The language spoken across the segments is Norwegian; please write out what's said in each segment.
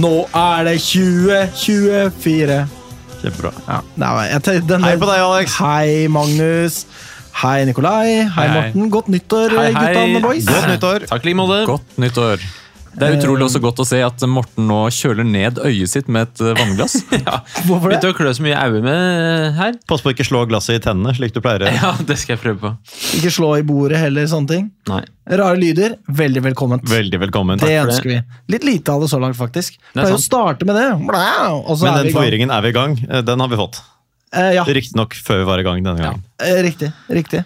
Nå er det 2024. Kjempebra. Ja, Nei, var, jeg tenkte, den, Hei på deg, Alex. Hei, Magnus. Hei, Nikolai. Hei, Hei. Morten. Godt nyttår, Hei, hei. gutta og boys. Godt nyttår. Takk i like måte. Godt nyttår. Det er utrolig også godt å se at Morten nå kjøler ned øyet sitt med et eh, vannglass. Ja. Hvorfor det? Begynte å klø så mye i øyet med her. Pass på å ikke slå glasset i tennene, slik du pleier. Ja, det skal jeg prøve på. Ikke slå i bordet heller, sånne ting. Nei. Rare lyder. Veldig velkomment. Veldig velkommen. det ønsker det. vi. Litt lite av det så langt, faktisk. er Pleier å starte med det. Så Men er den forvirringen er vi i gang. Eh, Den har vi fått. Eh, ja, Riktignok før vi var i gang denne gangen. eh, riktig. riktig.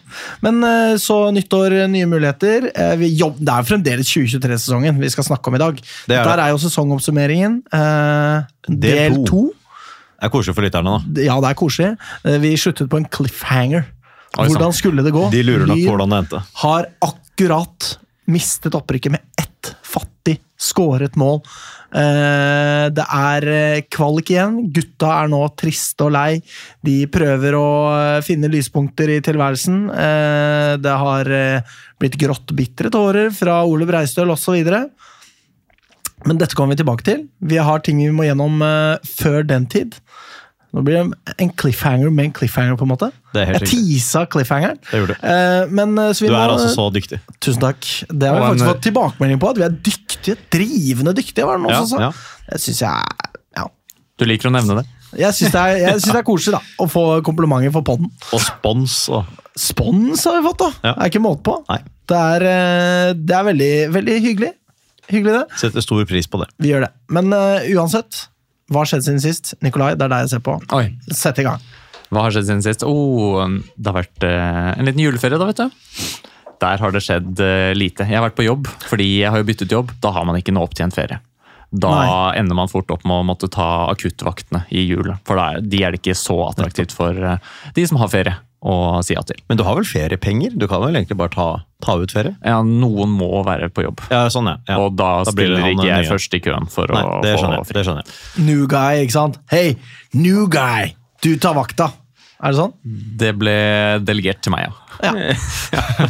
Men eh, så nyttår, nye muligheter. Eh, vi jobb, det er fremdeles 2023-sesongen vi skal snakke om i dag. Det er det. er jo sesongoppsummeringen. Eh, Del to. Det er koselig for lytterne, da. Ja, det er koselig. Eh, Vi sluttet på en cliffhanger. Hvordan skulle det gå? De lurer nok hvordan det endte. har akkurat mistet opprykket med ett fattig skåret mål. Eh, det er eh, kvalik igjen. Gutta er nå triste og lei. De prøver å eh, finne lyspunkter i tilværelsen. Det har blitt grått bitre tårer fra Ole Breistøl osv. Men dette kommer vi tilbake til. Vi har ting vi må gjennom før den tid. Nå blir det en cliffhanger med en cliffhanger, på en måte. Det er helt Jeg teasa cliffhangeren. Det gjorde du. Eh, men, eh, Du er må- altså så dyktig. Tusen takk. Det har vi faktisk fått tilbakemelding på, at vi er dyktige. Drivende dyktige, var det noen Ja, som sa. ja. Det syns jeg ja. Du liker å nevne det. Jeg syns det, synes det er koselig da, å få komplimenter for podden. Og spons og Spons har vi fått, da! Ja. Det er ikke måte på. Nei. Det er, eh, det er veldig, veldig hyggelig. Hyggelig, det. Setter stor pris på det. Vi gjør det. Men uh, uansett, hva har skjedd siden sist? Nikolai, det er deg jeg ser på. Oi, Sett i gang. Hva har skjedd siden sist? Oh, det har vært eh, en liten juleferie, da, vet du. Der har det skjedd eh, lite. Jeg har vært på jobb, fordi jeg har jo byttet jobb. Da har man ikke noe opptjent ferie. Da ender man fort opp med å måtte ta akuttvaktene i jula. For da er, de er det ikke så attraktivt for eh, de som har ferie å si ja til. Men du har vel feriepenger? Du kan vel egentlig bare ta, ta ut ferie? Ja, noen må være på jobb. Ja, sånn, ja. ja. Og da, Da blir stiller han ikke jeg nye. først i køen for Nei, å få skjønner fri. Det skjønner jeg. New guy, ikke sant? Hei, new guy! Du tar vakta. Er det sånn? Det ble delegert til meg, ja. Ja.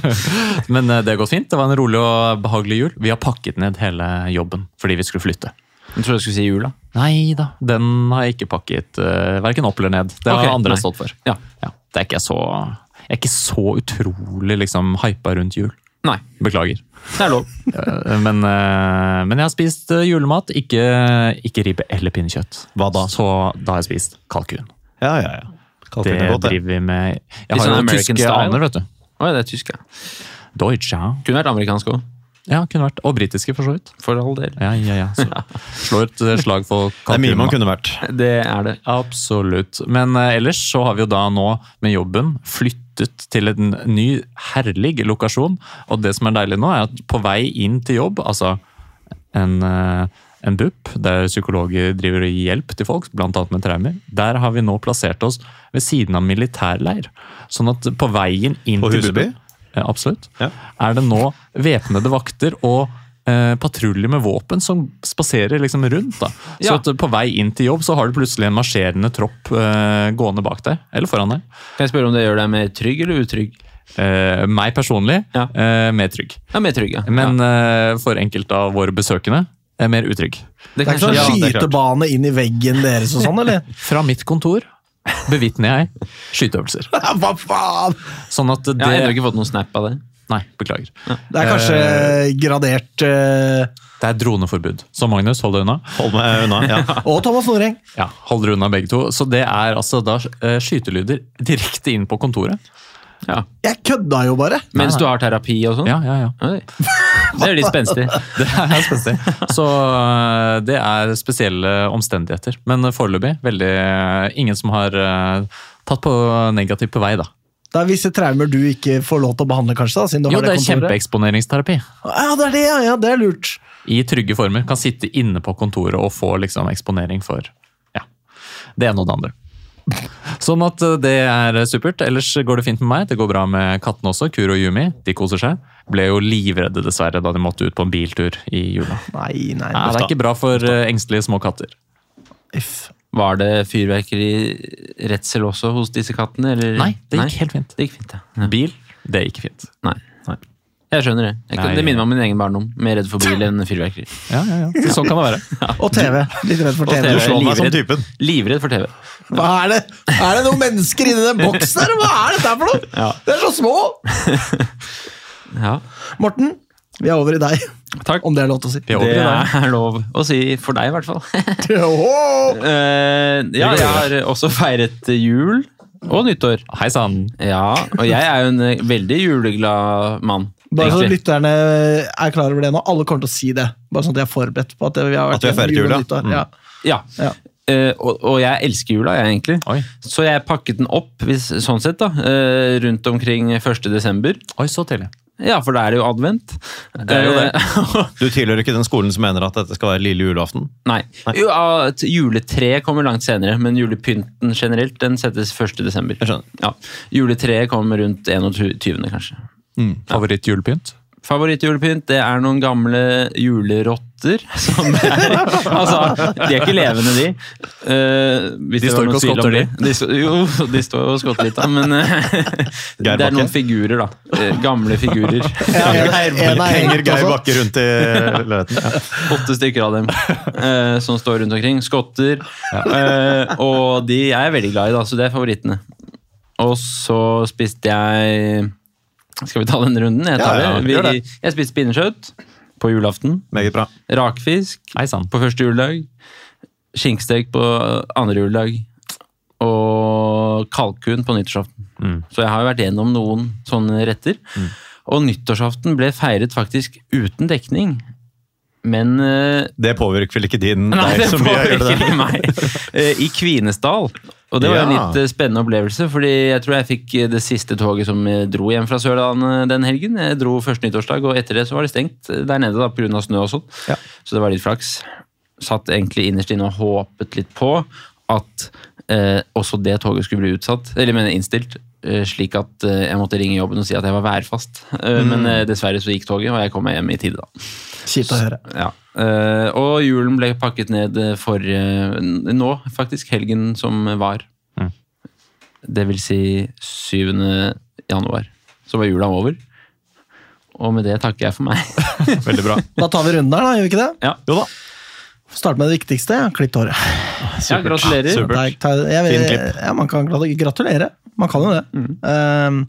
Men eh, det har gått fint. Det var en rolig og behagelig jul. Vi har pakket ned hele jobben fordi vi skulle flytte. Jeg trodde jeg skulle si jul, da. Nei da, den har jeg ikke pakket uh, verken opp eller ned. Det har okay, andre nei. stått for. Ja. Ja. Det er ikke så Jeg er ikke så utrolig liksom hypa rundt jul. Nei, Beklager. det er lov. Eh, Men, eh, men jeg har spist eh, julemat, ikke, ikke ribbe eller pinnekjøtt. Hva da? Så da har jeg spist kalkun. Ja, ja, ja. Kalkun Det er godt, driver vi med Jeg har sånn jo American tyske aner, vet du. Oi, det er tysk, ja. Deutsche. Kunne vært amerikansk òg, Ja, kunne vært. Og britiske, for så vidt. for all del. Ja, ja, ja. Så, slå et eh, slag for Det er mye man kunne vært. Det er det. Absolutt. Men uh, ellers så har vi jo da nå med jobben flyttet til en ny herlig lokasjon. Og det som er deilig nå, er at på vei inn til jobb, altså en, uh, en BUP, der psykologer driver og gir hjelp til folk, bl.a. med traumer, der har vi nå plassert oss ved siden av militærleir. Sånn at på veien inn På til Huseby? Ja, Absolutt. Ja. Er det nå væpnede vakter og eh, patruljer med våpen som spaserer liksom rundt. da. Så Ja. at på vei inn til jobb så har du plutselig en marsjerende tropp eh, gående bak deg, eller foran deg. Kan jeg spørre om det gjør deg mer trygg eller utrygg? Eh, meg personlig Ja. eh, mer trygg. Ja, mer trygg, ja. Men ja. eh, for enkelte av våre besøkende eh, mer utrygg. Det er ikke sånn det er skytebane inn i veggen deres og sånn, eller? Fra mitt kontor bevitner jeg skyteøvelser. Hva faen? Sånn at det Jeg har ennå ikke fått noen snap av det. Nei, beklager. Det er kanskje gradert uh... Det er droneforbud. Så Magnus, hold deg unna. Hold meg unna. Ja. Og Thomas Noreng. Ja, Hold dere unna begge to. Så det er altså da uh, skytelyder direkte inn på kontoret. Ja. Jeg kødda jo bare! Mens du har terapi og sånn? Ja, ja, ja. Det er litt spenstig. Det er spenstig. Så øh, det er spesielle omstendigheter. Men foreløpig veldig ingen som har øh, tatt på negativt på vei, da. Det er visse traumer du ikke får lov til å behandle, kanskje? da, siden du Jo, har det det er kjempeeksponeringsterapi. Ja, det er det, ja, ja, det er lurt. I trygge former. Kan sitte inne på kontoret og få liksom eksponering for ja, det ene og det andre. Sånn at øh, det er supert. Ellers går det fint med meg. Det går bra med kattene også. Kuro og Yumi. De koser seg. Ble jo livredde, dessverre, da de måtte ut på en biltur i jula. Nei, nei, nei det er ikke bra for øh, engstelige små katter. If. Var det fyrverkeriredsel også hos disse kattene? Eller? Nei, det gikk helt fint. Det gikk fint, ja. Bil, det gikk fint. Nei. Nei. Jeg skjønner det. Jeg kan, Nei, det minner meg om min egen barndom. Mer redd for bil enn fyrverkeri. Ja, ja, ja. Sånn kan det være. Og TV. Litt redd for TV. TV. Du slår meg som typen. Livredd for TV. Hva er det? Er det noen mennesker inni den boksen der? Hva er dette her for noe? Ja. Det er så små! Ja, Morten, vi er over i deg. takk. Om det er lov til å si. Det er lov å si for deg, i hvert fall. Eh, ja, jeg har også feiret jul og nyttår. Hei sann. Ja, og jeg er jo en veldig juleglad mann. Bare så lytterne er klar over det nå. Alle kommer til å si det. Bare sånn at de er forberedt på at vi har vært gjennom jula. og nyttår. Mm. Ja. Ja. Ja. Uh, og, og jeg elsker jula, jeg, egentlig. Oi. Så jeg pakket den opp hvis, sånn sett da, uh, rundt omkring 1. desember. Oi, så tidlig. Ja, for da er det jo advent. Det er jo det. Eh, Du tilhører ikke den skolen som mener at dette skal være lille julaften? Nei. Jo, ja, et kommer langt senere, men julepynten generelt den settes 1. desember. Jeg skjønner. Ja. Juletreet kommer rundt 21., kanskje. Favorittjulepynt? Favorittjulepynt det er noen gamle julerotter. Som er, altså, de er ikke levende, de. Uh, hvis De står ikke og skotter, de. De jo, de står og skotter litt, da, men uh, det er noen figurer, da. Eh, Gamle figurer. Ja, en, en er Henger Geir. Bakke rundt i leiligheten? Ja. Åtte stykker av dem eh, som står rundt omkring. Skotter. Eh, og de er jeg veldig glad i, da, så det er favorittene. Og så spiste jeg Skal vi ta den runden? Jeg tar Ja, ja, det. Vi, jeg spiste pinnekjøtt på julaften. Meget bra. Rakfisk Hei på første juledag. Skinkstek på andre juledag. Og kalkun på nyttårsaften. Mm. Så jeg har jo vært gjennom noen sånne retter. Og nyttårsaften ble feiret faktisk uten dekning. Men eh, Det påvirker vel ikke din Nei, deg det så mye? Gjør det påvirker ikke meg. Eh, I Kvinesdal. Og det var en litt eh, spennende opplevelse, fordi jeg tror jeg fikk eh, det siste toget som eh, dro hjem fra Sørlandet den helgen. Jeg dro første nyttårsdag, og etter det så var det stengt der nede da, pga. snø og sånn. Ja. Så det var litt flaks. Satt egentlig innerst inne og håpet litt på at eh, også det toget skulle bli utsatt, eller mener innstilt. Slik at jeg måtte ringe jobben og si at jeg var værfast. Mm. Men dessverre så gikk toget, og jeg kom meg hjem i tide, da. Kjipt å høre. Ja. Eh, og julen ble pakket ned for uh, nå, faktisk. Helgen som var. Mm. Det vil si 7. januar. Så var jula over. Og med det takker jeg for meg. Veldig bra. Da tar vi runden her, da. Gjør vi ikke det? Ja, Jo da. Start med det viktigste. Klipp håret. ja gratulerer. Supert. Jeg, jeg, jeg, Fin ja, man kan gratulere. Man kan jo det. Mm. Ehm,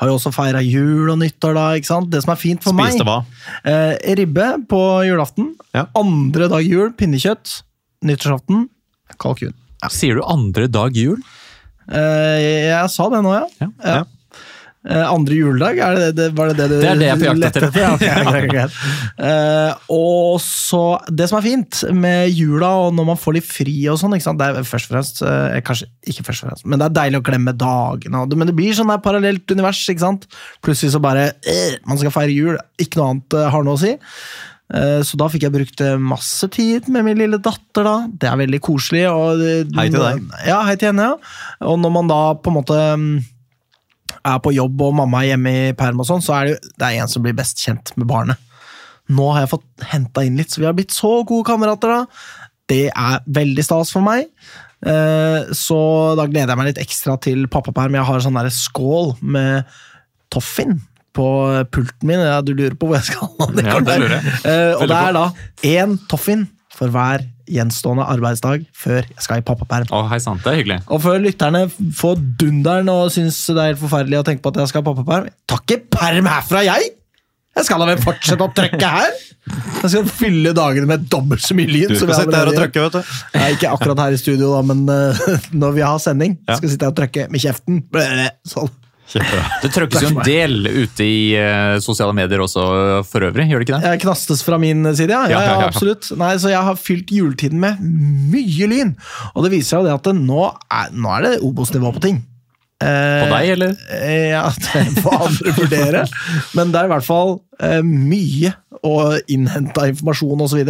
har jo også feira jul og nyttår, da. ikke sant? Det som er fint for Spiste meg eh, Ribbe på julaften. Ja. Andre dag jul, pinnekjøtt. Nyttårsaften, kalkun. Sier du andre dag jul? Eh, jeg sa det nå, ja. Ja. Ja. Eh, andre juledag, er det det, var det det du Det er det jeg er på jakt etter. Ja, okay, okay, okay. uh, og så Det som er fint med jula, og når man får litt fri og sånn, ikke sant? det er først og fremst uh, Kanskje ikke først og fremst, men det er deilig å glemme dagene. og det- Men det blir sånn der parallelt univers. ikke sant? Plutselig så bare uh, Man skal feire jul, ikke noe annet eh, har noe å si. Eh, Så da fikk jeg brukt eh, masse tid med min lille datter. da. Det er veldig koselig. Og, eh, Hei til deg. Ja, hei til henne, ja. Og når man da på en måte mm, er på jobb og mamma er hjemme i perm og sånn, så er det, jo- det er en som blir best kjent med barnet. Nå har jeg fått henta inn litt, så vi har blitt så gode kamerater, da. Det er veldig stas for meg. Eh, Så da gleder jeg meg litt ekstra til pappaperm. Jeg har sånn der skål med Toffin på pulten min. Ja, du lurer på hvor jeg skal ha det? Ja, det lurer jeg. Eh, Og det er da én Toffin for hver gjenstående arbeidsdag før jeg skal i pappaperm. Å, hei sant, Det er hyggelig. Og før lytterne får dunderen og syns det er helt forferdelig å tenke på at jeg skal i pappaperm Ta ikke perm herfra, jeg! Jeg skal da vel fortsette å trykke her! Jeg skal fylle dagene med dobbelt så mye lyd. Du skal sitte her og trykke, vet du. Nei, ikke akkurat her i studio, da, men uh, når vi har sending, Ja. skal jeg sitte her og trykke med kjeften. Sånn. Kjempebra. Det trøkkes jo en del ute i eh, sosiale medier også for øvrig, gjør det ikke det? Jeg knastes fra min side, ja. ja, Ja, ja, ja, ja. absolutt. Nei, så jeg har fylt juletiden med mye lyn. Og det viser seg jo det at det nå, er, nå er det Obos-nivå på ting. Eh, På deg, eller? Eh, Ja, det får andre vurdere. Men det er i hvert fall eh, mye å innhente informasjon osv.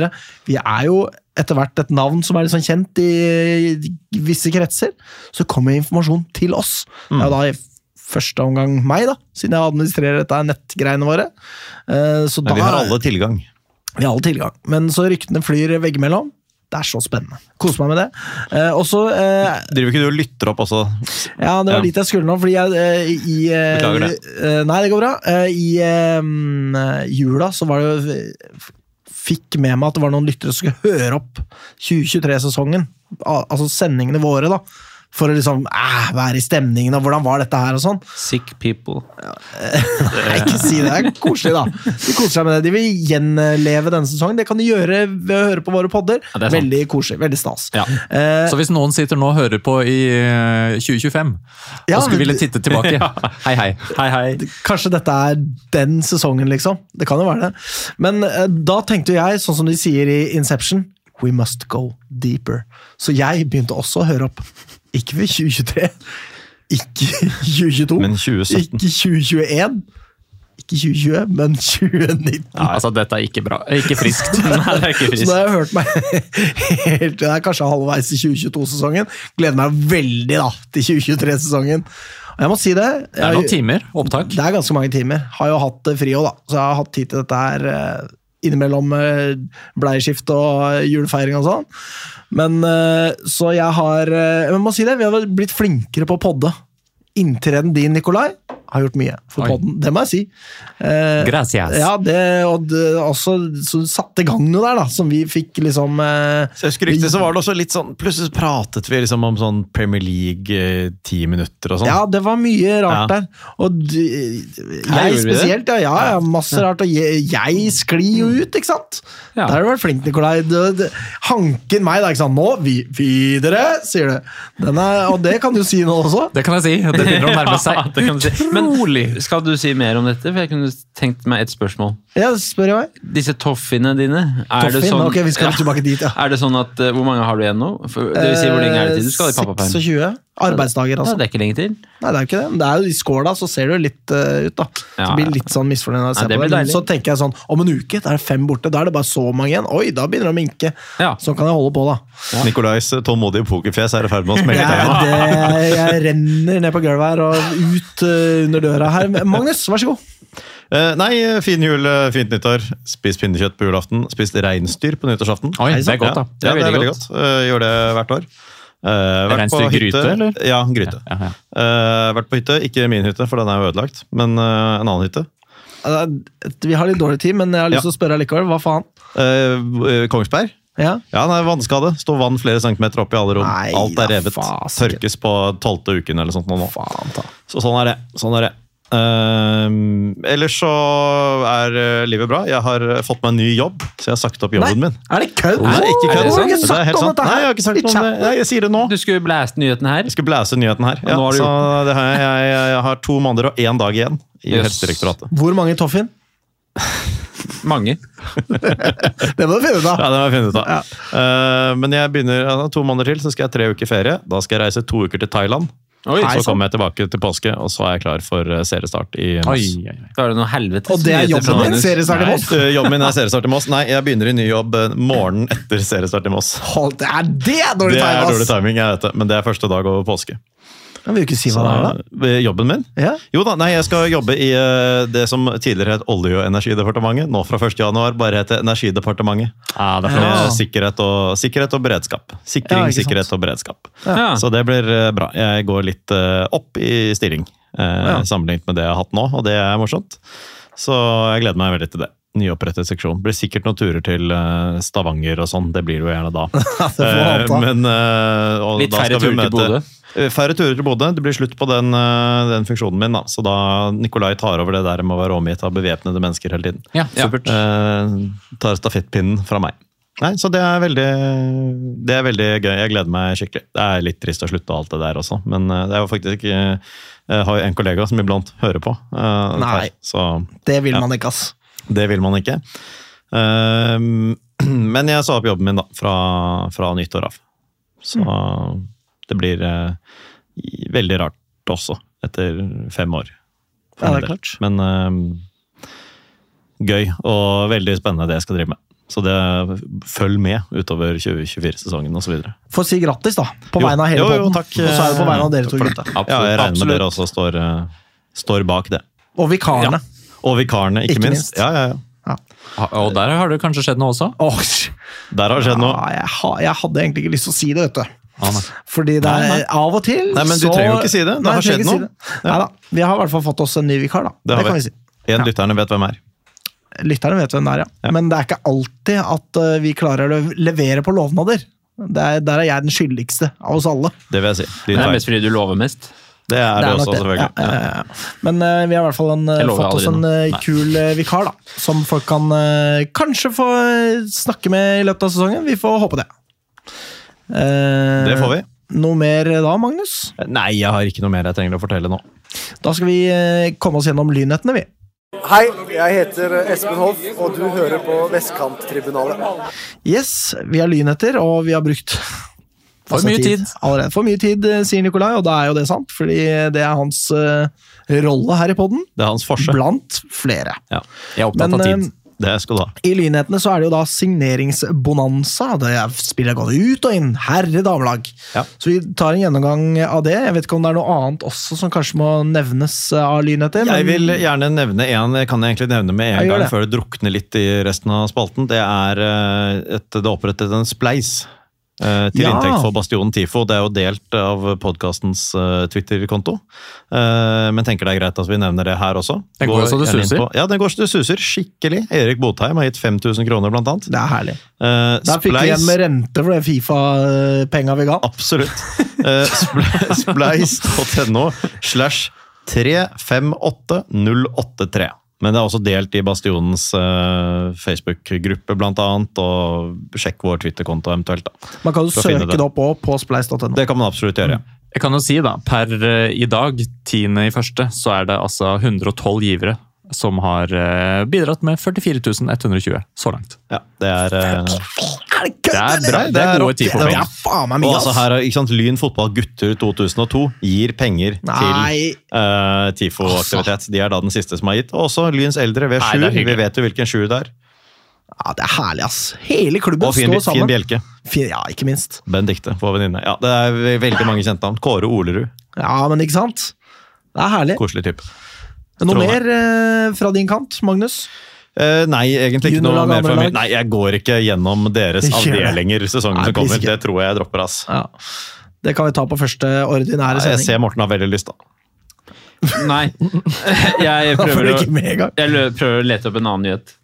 Vi er jo etter hvert et navn som er sånn kjent i visse kretser. Så kommer informasjon til oss. Det er jo da i første omgang meg, da, siden jeg administrerer dette nettgreiene våre. Eh, Så Men da, vi har alle tilgang. vi har alle tilgang. Men så ryktene flyr veggimellom. Det er så spennende. Koser meg med det. Eh, også, eh, Driver ikke du og lytter opp også? Ja, det var dit jeg skulle nå, fordi jeg eh, i eh, Beklager det. eh, nei, det går bra. I jula så var det Fikk med meg at det var noen lyttere som skulle høre opp 2023-sesongen. Al altså sendingene våre, da. For å liksom eh, være i stemningen, og hvordan var dette her, og sånn. Sick people. Nei, ikke si det. Det er koselig, da. De koser seg med det. De vil gjenleve denne sesongen. Det kan de gjøre ved å høre på våre podder. Ja. Veldig koselig. Veldig stas. Ja. Eh, Så hvis noen sitter nå og hører på i eh, 2025 Ja, og skulle ville titte tilbake Hei, hei. Hei, hei. Kanskje dette er den sesongen, liksom. Det kan jo være det. Men eh, da tenkte jeg, sånn som de sier i Inception, we must go deeper. Så jeg begynte også å høre opp. Ikke ved 2023, ikke 2022, Men 2017. ikke 2021, ikke 2020, men 2019. Altså, dette er ikke bra. Ikke friskt. Nei, det er ikke Så da har jeg hørt meg helt Det er kanskje halvveis i 2022-sesongen. Gleder meg veldig da til 2023-sesongen. Og jeg må si det. Det er noen timer opptak. Det er ganske mange timer. Har jo hatt fri òg, da. Så jeg har hatt tid til dette her eh, innimellom eh, bleieskift og eh, julefeiring og sånn. Men eh, så jeg har Jeg må si det, vi har blitt flinkere på å podde. Inntreden din, Nikolai, har gjort mye for podden. Det må jeg si. Eh, Gracias. Ja, det, og det, også så satte i gang noe der, da, som vi fikk liksom eh, Så jeg skulle riktig, så var det også litt sånn Plutselig pratet vi liksom om sånn Premier League eh, ti minutter og sånn. Ja, det var mye rart Ja. der. Og d- jeg spesielt, ja, ja, ja, masse rart. Og jeg, jeg sklir jo ut, ikke sant? Ja. Der har du vært flink, Nikolai. Du, du, hanken meg, da, ikke sant? Nå, vi, videre, sier du. Den er, og det kan du si nå også. Det kan jeg si. Det begynner å nærme seg. Ja, det kan du si. Men Utrolig. skal du si mer om dette? For jeg kunne tenkt meg et spørsmål. Ja, spør jeg meg. Disse toffiene dine, er det sånn okay, vi skal Ja. dit, ja. Er det sånn at eh, Hvor mange har du igjen nå? For, det vil si, hvor lenge er det til du skal i pappaperm? 26 arbeidsdager, Ja, altså. det er ikke lenge til. Nei, det er jo ikke det. Det er jo I skåla så ser det jo litt uh, ut, da. Så Ja, det blir litt sånn misfornøyd når jeg Ja, ser det på det. Men så tenker jeg sånn, om en uke da er det fem borte. Da er det bare så mange igjen. Oi, da begynner det å minke. Ja. Sånn kan jeg holde på, da. Nikolais eh, tålmodige pokerfjes er i ferd med å smelte. Det, jeg renner ned på gulvet her og ut uh, under døra her. Magnus, vær så god. Eh, nei, fin jul, eh, fint nyttår. Spist pinnekjøtt på julaften. Spist reinsdyr på nyttårsaften. Oi, det er godt, da. Ja, ja, det er veldig godt. Eh, gjør det hvert år. Uh, Reinsdyrgryte, eller? Ja, gryte. Ja, ja. uh, vært på hytte. Ikke min hytte, for den er jo ødelagt, men en annen hytte. Vi har litt dårlig tid, men jeg har lyst til å spørre likevel. Hva faen? Eh, Kongsberg. Ja? Ja, den er vannskade. Står vann flere centimeter opp i alle rom. Nei, Alt er revet. Tørkes på tolvte uken eller sånt nå. Faen. Så sånn er det. Sånn er det. Ehm, ellers så er eh, livet bra. Jeg har eh, fått meg en ny jobb, så jeg har sagt opp jobben min. Er det kødd? Nei, ikke kødd. Du har ikke sagt om dette her Nei, jeg har ikke sagt noe om det. Nei, Jeg sier det nå. Du skulle blæste nyheten her. Jeg skal blæse nyheten her. Du så det har jeg, jeg, jeg har to måneder og én dag igjen i Yes. Helsedirektoratet. Hvor mange Toffin? Mange. Det må du finne ut av. Ja, det må jeg finne ut av. Eh, men jeg begynner ja, to måneder til, så skal jeg tre uker ferie. Da skal jeg reise to uker til Thailand. Oi, så kommer jeg tilbake til påske, og så er jeg klar for eh, seriestart i Moss. Da er det noe helvete. Og det er jobben din? Seriestart i. Moss? Nei, Jobben min er seriestart i Moss. Nei, jeg begynner i ny jobb eh, morgenen etter seriestart i Moss. Hold, det er det dårlig timing? Det er dårlig timing, jeg vet det, men det er første dag over påske. Jeg vil jo ikke si hva det er, da. Eh, Jobben min? Ja? Jo da, nei, jeg skal jobbe i eh, det som tidligere het Olje- og energidepartementet. Nå fra 1. januar bare heter Energidepartementet. Ja, det er ja. sikkerhet, og, sikkerhet og beredskap. Sikring, Ja, sikkerhet og beredskap. Ja. Så det blir eh, bra. Jeg går litt opp i stilling eh, Ja. sammenlignet med det jeg har hatt nå, og det er morsomt. Så jeg gleder meg veldig til det. Nyopprettet seksjon. Blir sikkert noen turer til Stavanger og sånn, det blir det jo gjerne da. Det får. Men, eh, og Litt da færre skal vi turer til Bodø. Eh, Færre turer til Bodø. Det blir slutt på den, eh, den funksjonen min. da. Så da Nikolai tar over det der med å være omgitt av bevæpnede mennesker hele tiden. Ja, supert. Eh, tar stafettpinnen fra meg. Nei, Så det er, veldig, det er veldig gøy. Jeg gleder meg skikkelig. Det er litt trist å slutte alt det der også, men eh, det er jo faktisk Jeg har jo en kollega som iblant hører på. Uh, Nei. Så Det vil Ja. man ikke, ass. det vil man ikke. Uh, men jeg sa opp jobben min da, fra, fra nyttår av. Så det blir eh, veldig rart også, etter fem år. Ja, det er klart. Men ehm, gøy og veldig spennende det jeg skal drive med. Så det, følg med utover 2024-sesongen osv. Få si grattis, da. På Jo. vegne av hele podden. Og så er det på vegne av dere to gutta. Ja, jeg regner Absolutt. med dere også står, eh, står bak det. Og vikarene. Og vikarene, ikke, Ikke minst. minst. Ja, ja, ja. Og der har det kanskje skjedd noe også? Oh, Der har det skjedd noe. ja, jeg, ha, jeg hadde egentlig ikke lyst til å si det, vet du. Fordi det er nei. av og til Nei, men du så- trenger jo ikke si det. Det Nei, har skjedd noe. Si ja. Neida, vi har i hvert fall fått oss en ny vikar, da. Det har kan vi. vi si. En Ja. lytterne vet hvem er. Lytterne vet hvem det er, ja. Ja. Men det er ikke alltid at uh, vi klarer å levere på lovnader. Det er, der er jeg den skyldigste av oss alle. Det vil jeg si. Det er mest fordi du lover mest. Det er det nok også, selvfølgelig. Ja, ja, ja. Men uh, vi har i hvert fall en, lover fått oss en uh, kul uh, vikar, da. Som folk kan uh, kanskje få snakke med i løpet av sesongen. Vi får håpe det. Uh, Det får vi. Noe mer da, Magnus? Nei, jeg har ikke noe mer jeg trenger å fortelle nå. Da skal vi uh, komme oss gjennom lynnettene, vi. Hei, jeg heter Espen Hoff, og du hører på Vestkanttribunalet. Yes, vi har lynheter, og vi har brukt For mye tid. Allerede. For mye tid, eh, sier Nikolai, og da er jo det sant, fordi det er hans uh, rolle her i podden, Det er hans forse. blant flere. Ja, Jeg er opptatt Men av eh, tid. Det skal du ha. i lynhetene så er det jo da signeringsbonanza. Det er spiller gått ut og inn, herre damelag. Ja. Så vi tar en gjennomgang av det. Jeg vet ikke om det er noe annet også som kanskje må nevnes av lynheter. Jeg vil gjerne nevne en, kan jeg egentlig nevne med en gang, det. før det drukner litt i resten av spalten. Det er eh, et, det opprettet en spleis til Ja. inntekt for Bastionen Tifo. Det er jo delt av podkastens Twitter-konto. Eh, men tenker det er greit at vi nevner det her også. Den går går så det suser. på- Ja, den går så det suser. Skikkelig. Erik Botheim har gitt 5000 kroner, blant annet. Det er herlig. Uh, Der fikk vi igjen med rente for det Fifa-penga vi ga. Absolutt. Uh, Spleis.no slash 358083. Men det er også delt i Bastionens uh, Facebook-gruppe, blant annet. Og sjekk vår Twitter-konto eventuelt. da. Man kan jo søke det. det opp også på spleis.no. Det kan man absolutt gjøre. Jeg kan jo si da, per eh, i dag, 10. i første, så er det altså 112 givere som har uh, bidratt med 44 120 så langt. Ja, det er Er det Det er bra. det Det er gode ti Det for er faen meg Og mye, altså her, er- ikke sant, Lyn fotball gutter 2002 gir penger til Nei. eh, TIFO-aktivitet. De er da den siste som har gitt. Og også Lyns eldre ved Nei, sju. er Vi vet jo hvilken sjuer det er. Ja, det er herlig, ass. Hele klubben Og fin, står fin bjelke. Fin, ja, ikke minst. Benedicte, vår venninne. Ja, det er veldig mange kjente navn. Kåre Olerud. Ja, men ikke sant? Det er herlig. Koselig type. Noe Trondheim. mer eh, fra din kant, Magnus? Eh, nei, egentlig ikke noe mer fra min. Nei, jeg går ikke gjennom deres avdelinger sesongen Nei, som kommer. Det tror jeg jeg dropper, ass. Ja. Det kan vi ta på første ordinære Jeg ser Morten har veldig lyst, da. Nei. Jeg prøver å, jeg prøver å lete opp en annen nyhet.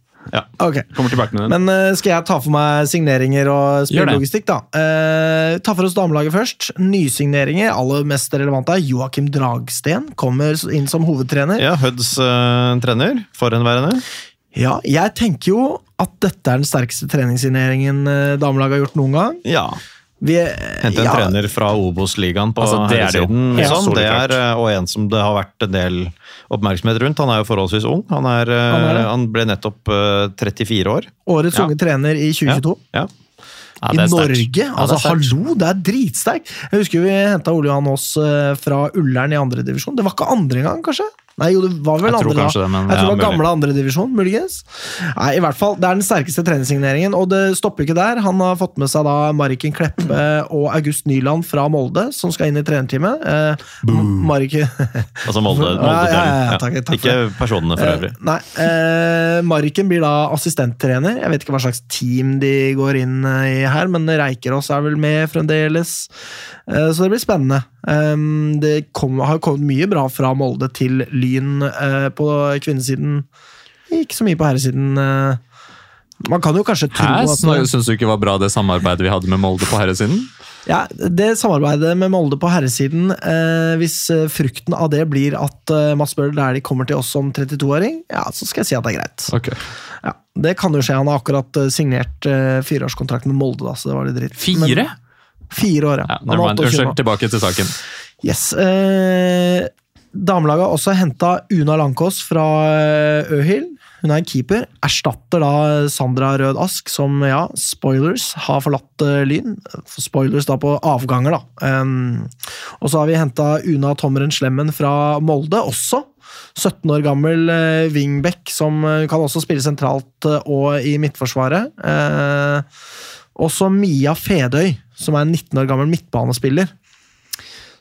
Ok. Kommer tilbake med den. Men uh, skal jeg ta for meg signeringer og spillelogistikk, da? Uh, ta for oss damelaget først. Nysigneringer, aller mest relevante, er Joakim Dragsten. Kommer inn som hovedtrener. Ja, Høds uh, trener. Forhenværende. Ja, jeg tenker jo at dette er den sterkeste treningssigneringen eh, damelaget har gjort noen gang. Ja. Vi, Hente en ja, trener fra Obos-ligaen på Altså, det er det jo. ja, Liksom. Det er, eh, og en som det har vært en del oppmerksomhet rundt. Han er jo forholdsvis ung. Han, er, eh, Han er han ble nettopp eh, 34 år. Årets Ja. unge trener i 2022. Ja. Ja, I. Norge! Ja, altså, hallo, det er dritsterkt! Jeg husker vi henta Ole Johan Aas fra Ullern i andredivisjon. Det var ikke andre engang, kanskje? Nei, jo, det var vel Jeg andre da. det, men- jeg tror det var gamle andredivisjon, muligens. Nei, i hvert fall, Det er den sterkeste treningssigneringen, og det stopper ikke der. Han har fått med seg da Mariken Kleppe og August Nyland fra Molde, som skal inn i trenerteamet. Eh, Mariken Altså Molde. Ja, ja, ja, ja, takk, takk Ikke personene for øvrig. Eh, nei, eh, Mariken blir da assistenttrener. Jeg vet ikke hva slags team de går inn eh, i her, men Reikerås er vel med fremdeles. Eh, så det blir spennende. Um, det kom, har kommet mye bra fra Molde til Lyn eh, på kvinnesiden. Ikke så mye på herresiden. eh. man kan jo kanskje tro Hæ? at Syns du ikke var bra det samarbeidet vi hadde med Molde på herresiden? ja, Det samarbeidet med Molde på herresiden, eh, hvis eh, frukten av det blir at eh, Mats Bøhler Dæhlie kommer til oss som 32-åring, ja, så skal jeg si at det er greit. Ok. Ja, Det kan jo skje. Han har akkurat signert eh, fireårskontrakt med Molde, da, så det var litt dritt. Fire? Men, fire år, ja. Ja, Han never mind. 28 Unnskyld, tilbake til saken. Yes. Eh, Damelaget har også henta Una Lankås fra eh, Øhild. Hun er en keeper. Erstatter da Sandra Rød Ask, som ja, spoilers, har forlatt eh, Lyn. Spoilers da på avganger, da. Um, og så har vi henta Una Tommeren Slemmen fra Molde også. 17 år gammel uh, wingback som kan også spille sentralt og i midtforsvaret. Uh, også Mia Fedøy, som er en 19 år gammel midtbanespiller.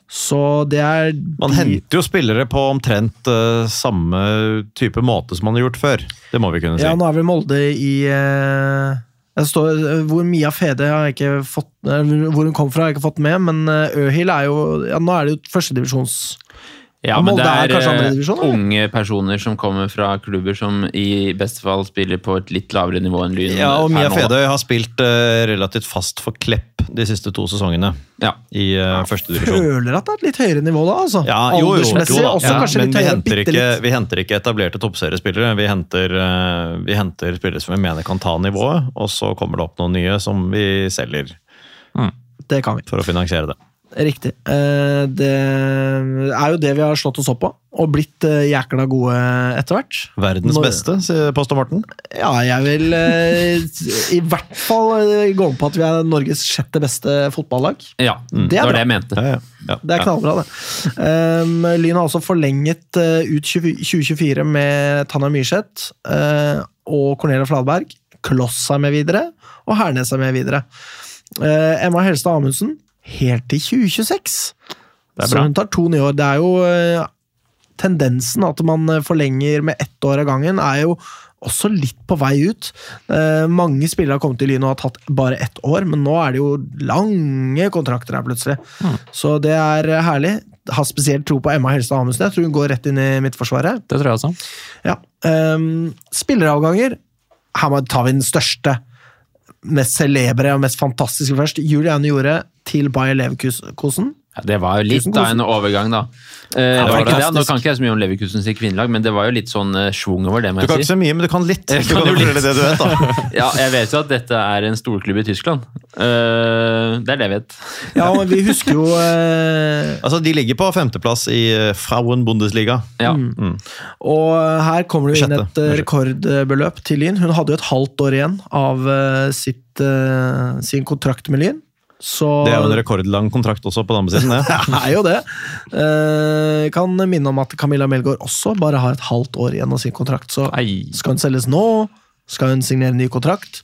Så det er Man henter jo spillere på omtrent uh, samme type måte som man har gjort før. Det må vi kunne si. Ja, nå er vel Molde i uh, står, Hvor Mia Fede har jeg ikke fått eh, Hvor hun kom fra, har jeg ikke fått med, men eh, Øhil er jo ja, Nå er det jo førstedivisjons... Ja, men det er er, eh, divisjon, eller? unge personer som kommer fra klubber som i beste fall spiller på et litt lavere nivå enn Lyn. Ja, og er Mia. Fedøy har spilt uh, relativt fast for Klepp de siste to sesongene Ja. i uh, førstedivisjon. Føler at det er et litt høyere nivå da, altså. Ja, jo, jo, jo da. også Ja, kanskje men litt vi høyere. henter, ikke, vi henter ikke etablerte toppseriespillere. Vi henter, uh, vi henter spillere som vi mener kan ta nivået, og så kommer det opp noen nye som vi selger Det kan vi. for å finansiere det. Riktig. Eh, Det er jo det vi har slått oss opp på, og blitt eh, jækla gode etter hvert. Verdens Når, beste, sier Poster Morten. Ja, jeg vil eh, i hvert fall gå med på at vi er Norges sjette beste fotballag. Ja, Det er det var bra. det jeg mente. Ja, ja. Ja. Det er knallbra, det. Um, Lyn har også forlenget ut 2024 med Tanja Myrseth eh, og Cornelia Fladberg. Kloss er med videre, og Hernes er med videre. Eh, Emma Helstad Amundsen helt til 2026. Det er Så hun tar to nye år. Det er jo eh, tendensen at man eh, forlenger med ett år av gangen, er jo også litt på vei ut. Eh, mange spillere har kommet til Lyn og har tatt bare ett år, men nå er det jo lange kontrakter her plutselig. Så det er herlig herlig. Har spesielt tro på Emma Helstad Amundsen. Jeg tror hun går rett inn i Midtforsvaret. Det tror jeg også. Ja. Eh, spilleravganger. Her tar vi den største, mest celebre og mest fantastiske først. Juliane gjorde til Bayer Leverkusen. Ja, det var jo litt av en overgang, da. Eh, det var det. ja, Nå kan ikke jeg så mye om Leverkusen sitt kvinnelag, men det var jo litt sånn uh, schwung over det, må Du kan jeg ikke si. så mye, men du kan litt. Jeg Du kan kan jo fortelle det du vet, da. Ja, jeg vet jo at dette er en storklubb i Tyskland. Eh, det er det jeg vet. Ja, men vi husker jo eh, Altså, De ligger på femteplass i eh, Frauen-Bundesliga. Ja. Og her kommer det jo inn et eh, rekordbeløp til Lyn. Hun hadde jo et halvt år igjen av eh, sitt, eh, sin kontrakt med Lyn. Så Det er jo en rekordlang kontrakt også på den andre siden. det. det er jo det. Eh, kan minne om at Camilla Melgaard også bare har et halvt år igjen av sin kontrakt. Så Ei. skal hun selges nå? Skal hun signere en ny kontrakt?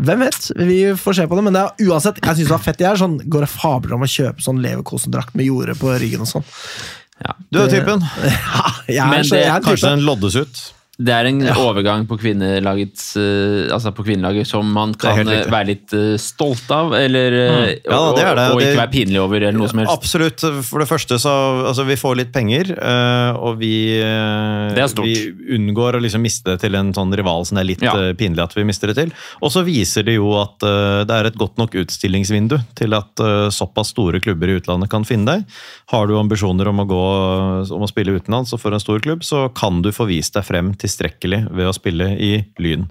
Hvem vet? Vi får se på det, men det er uansett, jeg synes det var fett. Jeg er sånn, går og fabler om å kjøpe sånn Leverkosen-drakt med jorde på ryggen og sånn. Du er typen. Ja, jeg er, Men så, det- jeg er en Kanskje den loddes ut. Det er en overgang på kvinnelaget eh, Altså på kvinnelaget som man kan eh, være litt eh, stolt av, eller mm. Ja, det er det. Og, og ikke være pinlig over, eller noe som helst. Absolutt. For det første så altså, vi får litt penger, og vi, Det vi unngår å liksom miste det til en sånn rival som det er litt Ja. pinlig at vi mister det til. Og så viser det jo at det er et godt nok utstillingsvindu til at såpass store klubber i utlandet kan finne deg. Har du ambisjoner om å, gå, om å spille utenlands og for en stor klubb, så kan du få vist deg frem tilstrekkelig ved å spille i Lyn.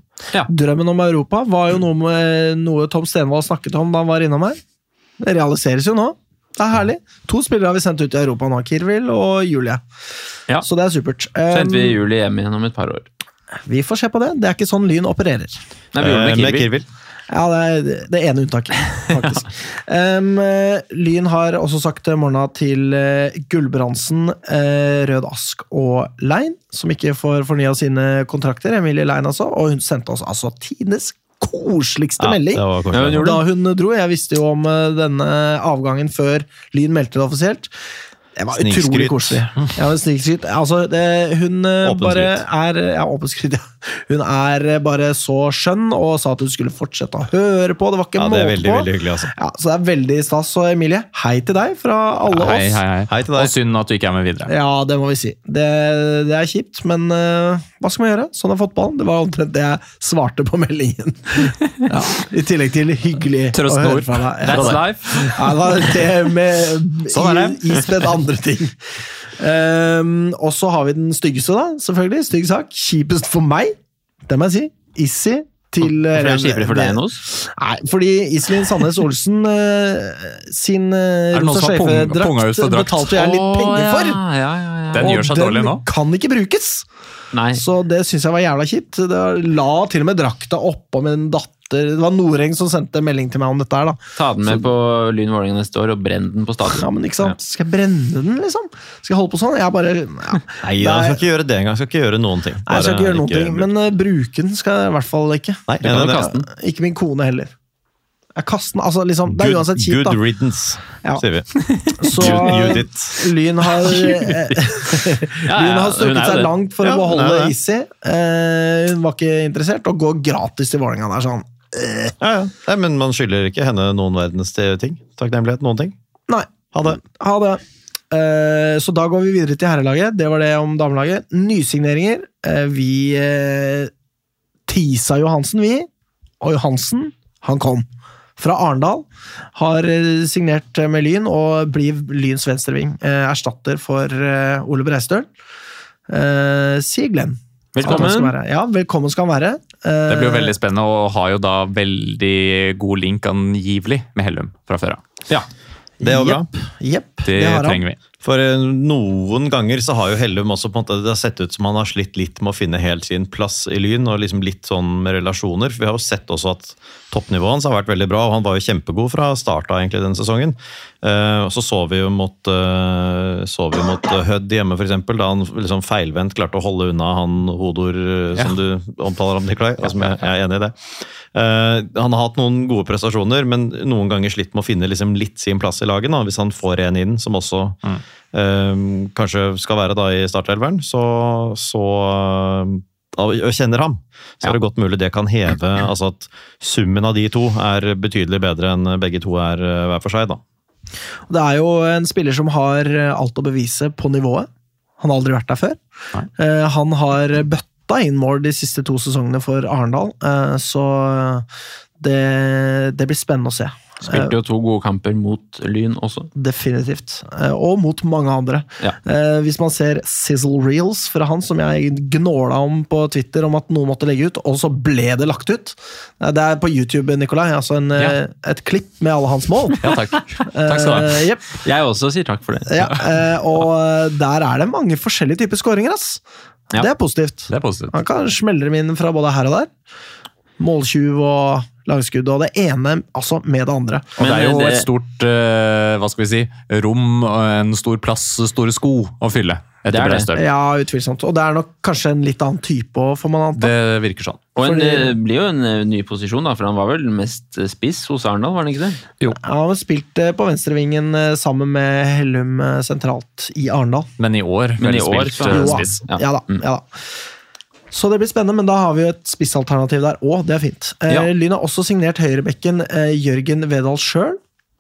Drømmen om Europa var jo noe, med, noe Tom Stenvold snakket om da han var innom her. Det realiseres jo nå. Det er herlig. To spillere har vi sendt ut i Europa nå. Kirvil og Julie. Ja. Så det er supert. Sendte vi Um, Julie hjem igjen om et par år. vi får se på det. Det er ikke sånn Lyn opererer. Nei, vi gjorde Eh, det med med Kirvil. Ja, det er det ene unntaket, faktisk. um, eh, Lyn har også sagt morgena til uh, Gulbrandsen, eh, Rød Ask og Lein, som ikke får fornya sine kontrakter. Emilie Lein altså. Og hun sendte oss altså tidenes koseligste Ja, melding. Ja, Da hun dro. Jeg visste jo om eh, denne avgangen før Lyn meldte det offisielt. Det var utrolig koselig. Ja, men snikskryt. Altså, det, hun eh, Åpen bare skryt. er Ja, åpen skryt, ja. Hun er eh, bare så skjønn og sa at hun skulle fortsette å høre på. Det var ikke Ja, det måte er veldig, på. veldig hyggelig, altså. Ja, så det er veldig stas. Og Emilie, hei til deg fra alle Hei, oss. hei, hei. Hei til deg. Og synd at du ikke er med videre. Ja, det må vi si. Det, det er kjipt, men uh, hva skal man gjøre? Sånn er fotballen. Det var omtrent det jeg svarte på meldingen. ja, I tillegg til hyggelig å høre fra deg. Ja, That's life. Ja, det det med Sånn er det. i- ispedd andre ting. Um, og så har vi den styggeste, da. Selvfølgelig. Stygg sak. Kjipest for meg, det må jeg si. Issi til er det eh, er kjipere for deg enn oss. Nei, fordi Iselin Sandnes Olsen uh, sin uh, rosa som har pung- punga ut sløyfe-drakt for drakt? betalte jeg litt penger for. Ja, ja, ja, ja. Den gjør seg dårlig nå. kan ikke brukes! Nei. Så det syns jeg var jævla kjipt. Det var- la til og med drakta oppå med en datter Det var Noreng som sendte melding til meg om dette her, da. Ta den med på Lyn Vålerenga neste år og brenn den på Ja, men ikke sant? Skal jeg brenne den, liksom? Skal jeg holde på sånn? Jeg bare ja. Nei, er- skal ikke gjøre det engang. Skal ikke gjøre noen ting. Nei, jeg skal ikke gjøre noen ting, men uh, bruke den skal jeg i hvert fall ikke. Nei, Du kan jo det- kaste den. Ikke min kone heller. Jeg kaster den, altså liksom, Det er Good, uansett kjipt, good da. riddance, Ja. sier vi. Så Judith. Lyn har eh, Lyn har strukket seg langt for Ja, å beholde. Issi. Uh, hun var ikke interessert, og går gratis til Vålerenga. der, sånn. Uh. Ja, ja. Nei, men man skylder ikke henne noen verdens ting. Takknemlighet, noen ting. Nei. Ha det. Ha det. Eh, så da går vi videre til herrelaget. Det var det om damelaget. Nysigneringer. Eh, vi teasa tisa Johansen, vi. Og Johansen, han kom. Fra Arendal. Har eh, signert med Lyn og blir Lyns venstreving. Eh, erstatter for eh, Ole Breistøl. Eh, sier Glenn. Velkommen. Skal være. Ja, velkommen skal han være. Eh, Det blir jo veldig spennende, og har jo da veldig god link angivelig med Hellum fra før av. Ja. Det er jo bra. Jepp, Det, det trenger vi. For eh, noen ganger så har jo Hellum også på en måte, det har sett ut som han har slitt litt med å finne helt sin plass i Lyn, og liksom litt sånn med relasjoner. For vi har jo sett også at toppnivået hans har vært veldig bra, og han var jo kjempegod fra starta egentlig denne sesongen. Eh, så så vi jo mot, eh, så vi mot Hødd hjemme, eksempel, da han liksom feilvendt klarte å holde unna han Hodor, som som du omtaler om, Nikolai, og som jeg, jeg er enig i det. Eh, han har hatt noen gode prestasjoner, men noen ganger slitt med å finne liksom litt sin plass i laget. Da. Hvis han får en inn som også eh, kanskje skal være da i startelveren, så, så eh, og og kjenner ham, så er det godt mulig det kan heve altså at summen av de to er betydelig bedre enn begge to er eh, hver for seg. da. Det er jo en spiller som har alt å bevise på nivået. Han har aldri vært der før. Nei. Eh, Han har bøtta inn mål de siste to sesongene for Arendal, eh, så det, det blir spennende å se. Spilte jo to gode kamper mot Lyn også. Definitivt. Eh, Og mot mange andre. Ja. Eh, Hvis man ser Sizzle Reels fra han, som jeg gnåla om på Twitter om at noen måtte legge ut, og så ble det lagt ut. Eh, Det er på YouTube, Nikolai. Altså en, eh, Ja. et klipp med alle hans mål. Ja, takk. Takk skal du ha. Yep. Jeg også sier takk for det. Ja, eh, og der er det mange forskjellige typer skåringer, ass. Ja. Det er positivt. Det er positivt. Han kan smelle dem inn fra både her og der. Måltjuv og langskudd, og det ene altså med det andre. Og det er jo det- et stort uh, hva skal vi si, rom og en stor plass, store sko å fylle Det er det. Ja, utvilsomt. Og det er nok kanskje en litt annen type òg, får man anta. Det virker sånn. Og en, Fordi- det blir jo en eh, ny posisjon, da, for han var vel mest eh, spiss hos Arendal, var han ikke det? Ja, Han har spilt eh, på venstrevingen eh, sammen med Hellum eh, sentralt i Arendal. Men i år Men i år spilt så han eh, Jo, spiss. Ja. Ja da. Mm. ja da. Så det blir spennende, men da har vi jo et spissalternativ der òg. Det er fint. Eh, Ja. Lyn har også signert høyrebekken eh, Jørgen Vedal sjøl,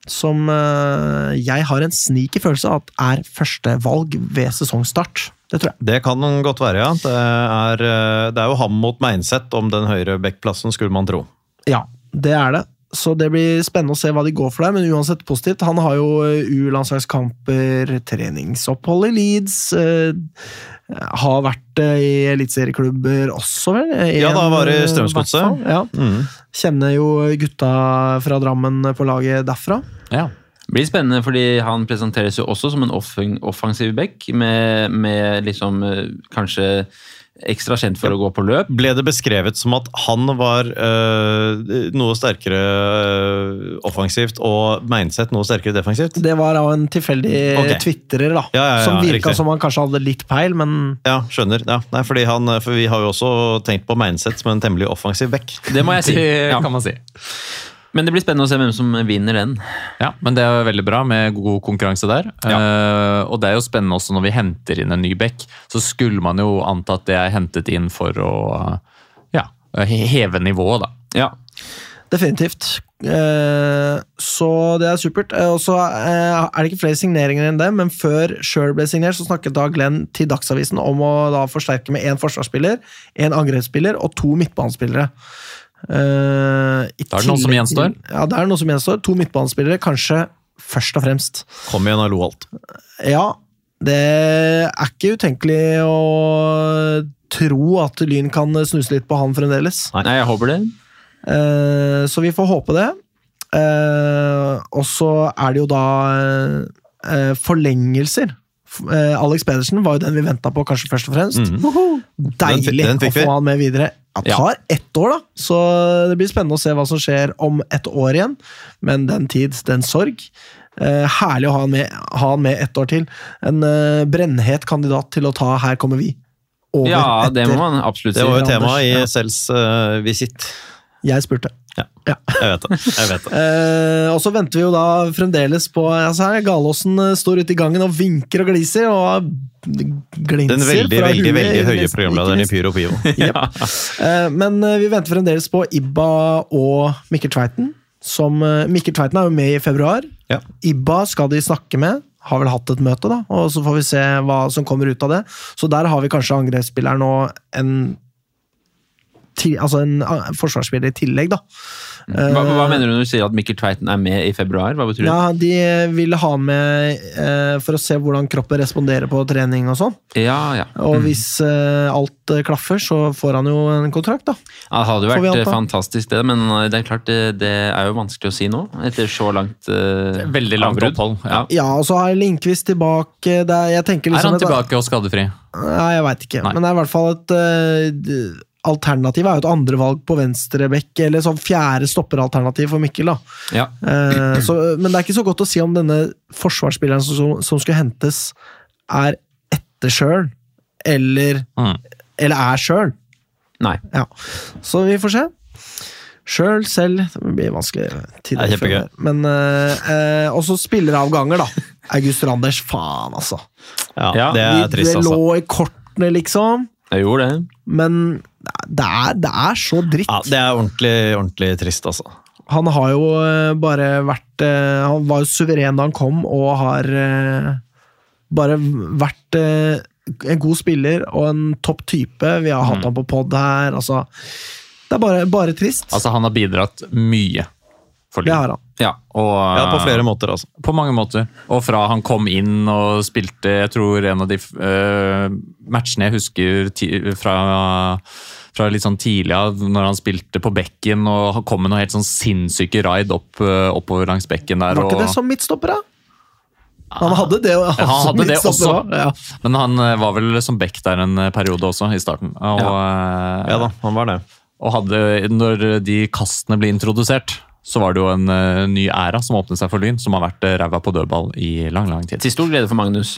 som eh, jeg har en sneaky følelse av at er førstevalg ved sesongstart. Det tror jeg. Det kan godt være, ja. Det er, eh, det er jo ham mot Meinseth om den høyre backplassen, skulle man tro. Ja, det er det. Så det blir spennende å se hva de går for der, men uansett positivt. Han har jo eh, U-landslagskamper, treningsopphold i Leeds, eh, har vært i eliteserieklubber også, vel? Ja, da var det En, Strømsgodset. Ja. Mm. Kjenner jo gutta fra Drammen på laget derfra. Ja. Blir spennende, fordi han presenteres jo også som en offen- offensiv back, med, med liksom eh, kanskje ekstra kjent for å gå på løp. Ble det beskrevet som at han var øh, noe sterkere øh, offensivt og Meinseth noe sterkere defensivt? Det var av en tilfeldig okay. twitterer, da. Ja, ja, ja, som virka riktig. som han kanskje hadde litt peil, men Ja, skjønner. Ja, nei, fordi han, for vi har jo også tenkt på Meinseth som en temmelig offensiv back. Det må jeg si. Det Ja. kan man si. Men det blir spennende å se hvem som vinner den. Ja, men det er veldig bra med god konkurranse der. Eh, og det er jo spennende også når vi henter inn en ny bekk, så skulle man jo anta at det er hentet inn for å ja, heve nivået, da. Ja. definitivt. Eh, så det er supert. Eh, og så er det ikke flere signeringer enn det, men før Sjøl ble signert, så snakket da Glenn til Dagsavisen om å da forsterke med én forsvarsspiller, én angrepsspiller og to midtbanespillere. Eh, i Da er det noe som gjenstår. Ja, det er noe som gjenstår. To midtbanespillere, kanskje først og fremst. Kom igjen, hallo alt. Ja, det er ikke utenkelig å tro at Lyn kan snuse litt på han fremdeles. Nei. Jeg håper det. Uh, så vi får håpe det. Uh, og så er det jo da eh, forlengelser. Eh, Alex Pedersen var jo den vi venta på, kanskje først og fremst. Mhm. Deilig Den fikk- den å få han med videre. Det Ja. tar ett år, da, så det blir spennende å se hva som skjer om et år igjen. Men den tid, den sorg. Eh, herlig å ha han med, ha han med ett år til. En eh, brennhet kandidat til å ta 'Her kommer vi'. Over Ja, det må man absolutt si. Det var jo temaet tema i ja. Sells uh, visitt. jeg spurte. Ja. Ja. Jeg vet det. Jeg vet det. Eh, og så venter vi jo da fremdeles på altså her, Galåsen eh, står ute i gangen og vinker og gliser. Og glinser Den veldig, fra veldig veldig høye programlederen i. Pyro Pivo. ja. Eh, men eh, vi venter fremdeles på Ibba og Mikkel Tveiten. Som, eh, Mikkel Tveiten er jo med i februar. Ja. Ibba skal de snakke med. Har vel hatt et møte, da, og så får vi se hva som kommer ut av det. Så der har vi kanskje angrepsspilleren og en, til, altså en forsvarsspiller i tillegg, da. Hva, hva mener du når du sier at Mikkel Tveiten er med i februar? Hva betyr det? Ja, De ville ha med eh, for å se hvordan kroppen responderer på trening og sånn. Ja, ja. Og hvis eh, alt eh, klaffer, så får han jo en kontrakt, da. Ja, Det hadde jo vært eh, fantastisk, det, men eh, det er klart det, det er jo vanskelig å si nå. Etter så langt eh, Veldig langt opphold. Ja. Ja, og så har Lindqvist tilbake. Er, jeg tenker Er liksom han tilbake og skadefri? Nei, jeg veit ikke. Nei. Men det er i hvert fall et Alternativ er jo et andrevalg på venstrebekk, eller sånn fjerde stopperalternativ for Mikkel. da. Ja. Eh, så, men det er ikke så godt å si om denne forsvarsspilleren som, som skulle hentes, er etter sjøl, eller, Mm. eller er sjøl. Nei. Ja. Så vi får se. Sjøl, selv Det blir vanskelig. tid Det er kjempegøy. Men eh, eh, også spilleravganger, da. August Randers, faen, altså. Ja, Ja, det Vi- er trist, det altså. lå i kortene, liksom. Jeg gjorde det. Men det er, det er så dritt. Ja, det er ordentlig, ordentlig trist, altså. Han har jo eh, bare vært eh, Han var jo suveren da han kom, og har eh, bare vært en god spiller og en topp type. Vi har Mm. hatt han på pod her. Altså, det er bare, bare trist. Altså, han har bidratt mye det har han. Ja. Og, Ja, på flere måter, altså. På mange måter. Og fra han kom inn og spilte Jeg tror en av de uh, matchene jeg husker ti, fra, fra litt sånn tidlig av, når han spilte på bekken og kom med noen helt sånn sinnssyke raid opp, uh, oppover langs bekken der. Var ikke og, det som midtstopper, da? Han hadde det, han han hadde det også. også, Ja. Men han øh, var vel som back der en periode også, i starten. Og, ja. Ja da, han var det. og hadde, når de kastene ble introdusert, så var det jo en uh, ny æra som åpnet seg for Lyn, som har vært uh, ræva på dødball i lang, lang tid. Til stor glede for Magnus.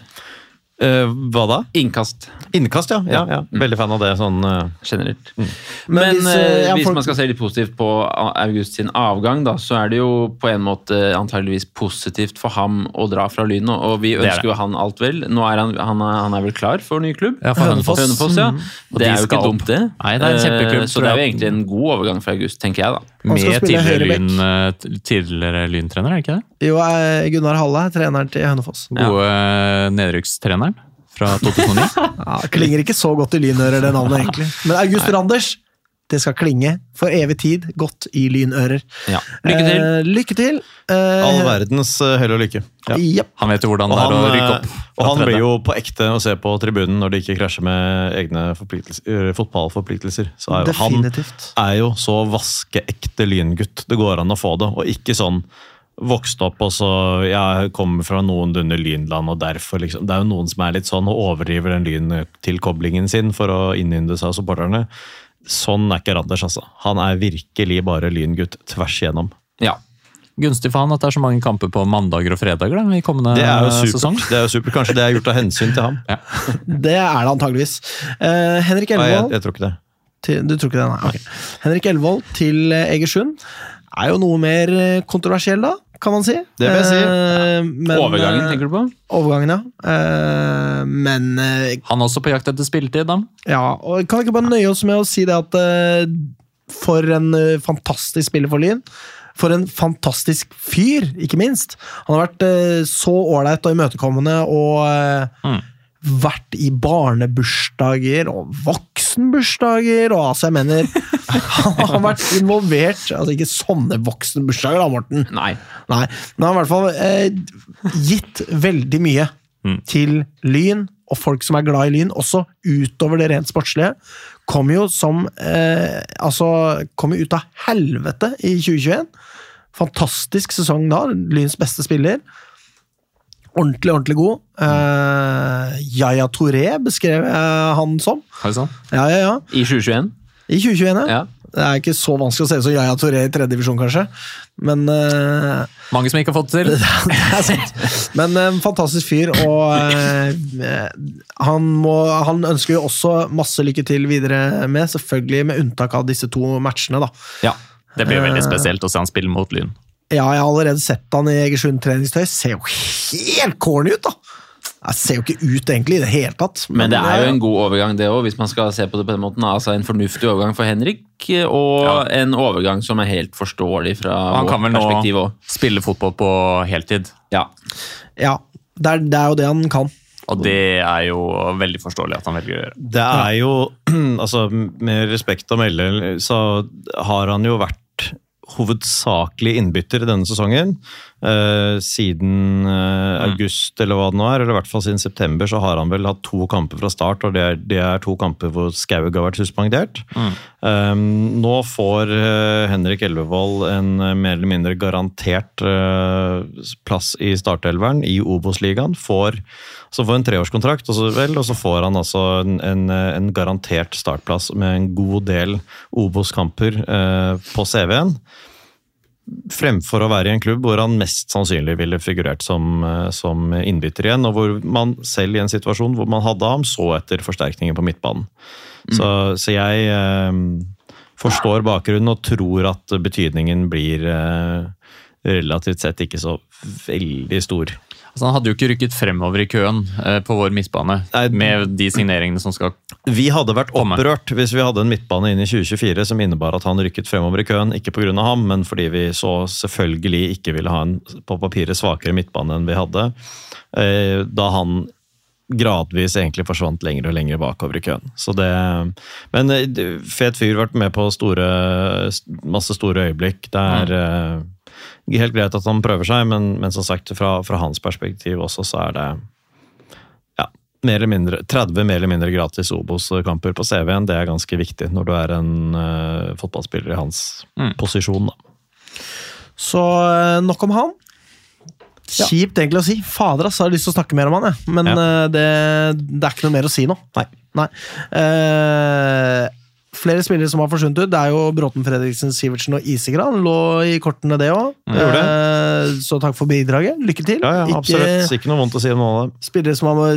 Eh, hva da? Innkast Innkast, ja. ja, ja. Veldig fan av det. sånn... uh... generelt. Men Men, hvis, uh, hvis man skal se litt positivt på August sin avgang, da, så er det jo på en måte antageligvis positivt for ham å dra fra Lyn. Og vi er det. ønsker jo han alt vel. Nå er han, han, er, han er vel klar for ny klubb? Ja, for Hønefoss. Hønefoss, ja. Og Det er jo ikke dumt, det. Nei, det er en kjempeklubb, Så det er jo egentlig en god overgang for August, tenker jeg, da. Med tidligere, lyn, tidligere Lyn-trener, er det ikke det? Jo, Gunnar Halle er treneren til Hønefoss. Gode ja. nedrykkstreneren fra 2009. Ja, klinger ikke så godt i lynører, det navnet, egentlig. Men August Randers, det skal klinge for evig tid godt i lynører. Ja. Lykke til. Eh, lykke til. Eh, All verdens eh, hell og lykke. Ja. Yep. Han vet jo hvordan det er å rykke eh, opp. og han blir jo på ekte å se på tribunen når de ikke krasjer med egne eh, fotballforpliktelser. Så er jo han er jo så vaskeekte lyngutt det går an å få det, og ikke sånn vokst opp og så Jeg kommer fra noenlunde lynland, og derfor liksom Det er jo noen som er litt sånn og overdriver den lyntilkoblingen sin for å innynde seg av supporterne. Sånn er ikke Randers, altså. Han er virkelig bare lyngutt tvers igjennom. Ja. Gunstig for han at det er så mange kamper på mandager og fredager da, i kommende Det er jo sesong. Det er jo supert. Kanskje det er gjort av hensyn til ham. Det er det antageligvis. Uh, Henrik Nei, jeg, jeg tror ikke det. til, Du tror ikke det, nei? Okay. Henrik Elvold til Egersund er jo noe mer eh, kontroversiell, da, kan man si. Det vil jeg si. Eh, men, Overgangen, eh, tenker du på? Overgangen, ja. Eh, men eh, Han er også på jakt etter spilletid, da. Ja, og kan vi ikke bare nøye oss med å si det at eh, for en fantastisk spiller for Lyn. For en fantastisk fyr, ikke minst. Han har vært så ålreit og imøtekommende og Mm. Vært i barnebursdager og voksenbursdager og altså, jeg mener Han har vært involvert Altså ikke sånne voksenbursdager, da, Morten. Nei. Nei, men han har i hvert fall eh, gitt veldig mye Mm. til Lyn, og folk som er glad i Lyn, også utover det rent sportslige. Kom jo som eh, Altså, kom jo ut av helvete i 2021. Fantastisk sesong da. Lyns beste spiller. Ordentlig, ordentlig god. Uh, Yaya Touré beskrev jeg han som. Sånn? Ja, ja, ja. I 2021? I 2021, ja. Det er ikke så vanskelig å se ut som Yaya Touré i tredje divisjon, kanskje. Men uh, Mange som ikke har fått det til. det sant. Men en fantastisk fyr, og uh, han, må, han ønsker jo også masse lykke til videre med, selvfølgelig med unntak av disse to matchene, da. Ja. Det blir veldig Eh, spesielt å se han spille mot Lyn. Ja, jeg har allerede sett han i Egersund treningstøy. Ser jo helt corny ut, da! Jeg ser jo ikke ut egentlig i det hele tatt. Men det er jo eh, en god overgang, det òg, hvis man skal se på det på den måten. Altså En fornuftig overgang for Henrik, og Ja. en overgang som er helt forståelig fra Han kan vel nå spille fotball på heltid, Ja. Ja, det er, det er jo det han kan. og det er jo veldig forståelig at han velger å gjøre. Det er jo Altså, med respekt å melde, så har han jo vært hovedsakelig innbytter denne sesongen. Eh, siden eh, august, eller hva det nå er, eller i hvert fall siden september, så har han vel hatt to kamper fra start, og det er, det er to kamper hvor Skaug har vært suspendert. Eh, nå får eh, Henrik Elvevold en eh, mer eller mindre garantert eh, plass i startelveren i Obos-ligaen. Så får en treårskontrakt, og så, vel, og så får han altså en, en, en garantert startplass med en god del Obos-kamper på CV-en. Fremfor å være i en klubb hvor han mest sannsynlig ville figurert som, som innbytter igjen, og hvor man selv i en situasjon hvor man hadde ham, så etter forsterkninger på midtbanen. Så, så jeg eh, forstår bakgrunnen og tror at betydningen blir eh, relativt sett ikke så veldig stor. Altså, han hadde jo ikke rykket fremover i køen eh, på vår midtbane Nei. med de signeringene som skal Vi hadde vært Komme. opprørt hvis vi hadde en midtbane inn i 2024 som innebar at han rykket fremover i køen, ikke pga. ham, men fordi vi så selvfølgelig ikke ville ha en på papiret svakere midtbane enn vi hadde, eh, da han gradvis egentlig forsvant lenger og lenger bakover i køen. Så det, men eh, fet fyr, vært med på store, masse store øyeblikk. Det er eh, helt greit at han prøver seg, men, men som sagt, fra, fra hans perspektiv også, så er det ja, mer eller mindre, 30 mer eller mindre gratis Obos-kamper på CV-en. Det er ganske viktig når du er en uh, fotballspiller i hans Mm. posisjon. Da. Så nok om han. Kjipt egentlig å si. Fader, ass, jeg har lyst til å snakke mer om han, jeg. Men Ja. uh, det, det er ikke noe mer å si nå. Nei. Nei. Uh, flere spillere som har forsvunnet ut. Det er jo Bråten, Fredriksen, Sivertsen og Isegran Lå i kortene, det òg. Uh, så takk for bidraget. Lykke til. Ja, ja, absolutt. Ikke noe vondt å si om noen av dem. spillere som har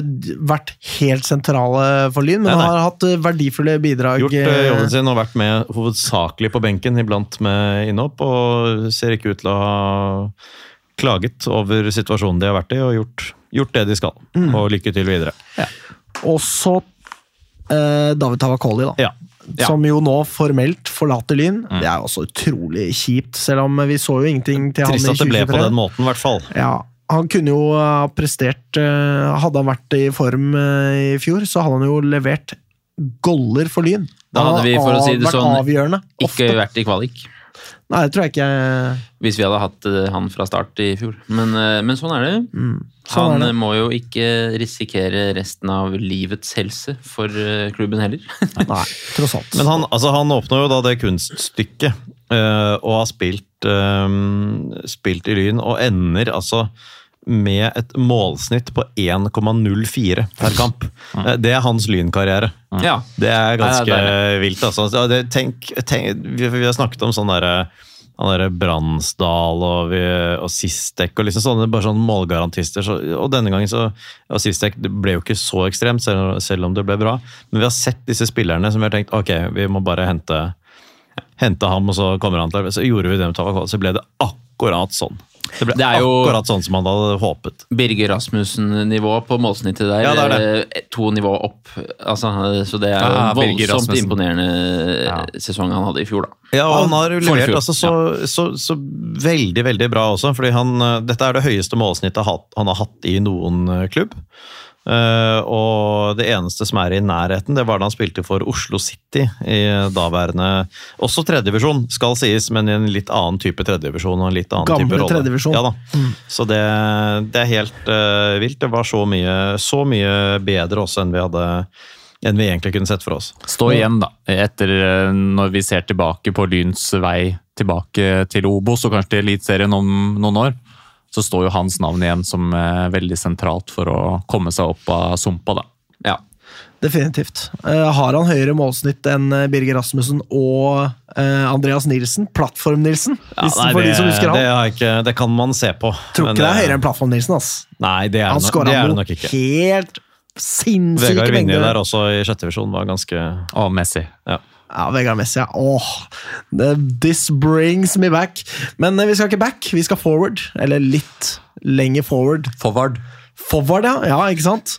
vært helt sentrale for Lyn, men Nei, nei. har hatt eh, verdifulle bidrag. Gjort eh, eh, jobben sin og vært med hovedsakelig på benken, iblant med innhopp, og ser ikke ut til å ha klaget over situasjonen de har vært i, og gjort, gjort det de skal. Mm. Og lykke til videre. Og så eh, David Tavakoli, da. Ja. Ja. Som jo nå formelt forlater Lyn. Det er jo også utrolig kjipt, selv om vi så jo ingenting til han i Trist at det ble på den måten, i hvert fall. Ja, han kunne jo ha prestert eh, Hadde han vært i form eh, i fjor, så hadde han jo levert goller for Lyn. Da hadde vi, for å si det sånn. Ikke vært i kvalik. Nei, det tror jeg ikke. Hvis vi hadde hatt eh, han fra start i fjor. Men, eh, men sånn er det. sånn er han det. eh, må jo ikke risikere resten av livets helse for klubben heller. Nei, tross alt. Men han, altså, han åpner jo da det kunststykket, eh, og har spilt, spilt i Lyn, og ender altså med et målsnitt på 1,04 per kamp. Eh, Det er hans lynkarriere. ja. Det er ganske Ja, det vilt, altså. Det, tenk, tenk, vi, vi har snakket om sånn derre han derre Bransdal og, vi- og Sistek og liksom sånne bare sånne målgarantister. Så, og denne gangen så og Sistek det ble jo ikke så ekstremt, selv, selv om det ble bra. Men vi har sett disse spillerne som vi har tenkt ok, vi må bare hente, hente ham, og så kommer han til Så gjorde vi det med Tavakol, så ble det akkurat sånn. Det ble Det akkurat sånn som han hadde håpet. Birger Rasmussen-nivå på målsnittet der. Ja, det er eh, To nivå opp. Altså, eh, så det er jo Ja, voldsomt imponerende Ja. sesong han hadde i fjor, da. Ja, og han har levert altså, så, så, så veldig, veldig bra også. fordi han, eh, Dette er det høyeste målsnittet han har hatt i noen eh, klubb. Eh, og det eneste som er i nærheten, det var da han spilte for Oslo City i daværende Også tredjedivisjon, skal sies, men i en litt annen type tredjedivisjon og en litt annen Gamle type rolle. tredjedivisjon. Ja, da. Så det, det er helt uh, vilt. Det var så mye, så mye bedre også enn vi hadde enn vi egentlig kunne sett for oss. Stå igjen, da, etter eh, når vi ser tilbake på Lyns vei tilbake til Obos og kanskje til Eliteserien om noen år. Så står jo hans navn igjen som eh, veldig sentralt for å komme seg opp av sumpa, da. Ja. Definitivt. Eh, har han høyere målsnitt enn eh, Birger Rasmussen og Andreas Nilsen? Plattform-Nilsen, Ja, nei, for de som husker det, han. har ikke, det kan man se på. Tror ikke det er høyere enn Plattform-Nilsen. ass. Nei, det er, Han det nok- det er noe nok ikke. helt sinnssyke Vegard Vinje der også i sjette divisjon var ganske Og Messi. ja. Ja, Vegard Messi, ja. Åh, this brings me back. Men eh, vi skal ikke back, vi skal forward. Eller litt lenger forward. Forward. Forward, ja. ja ikke sant?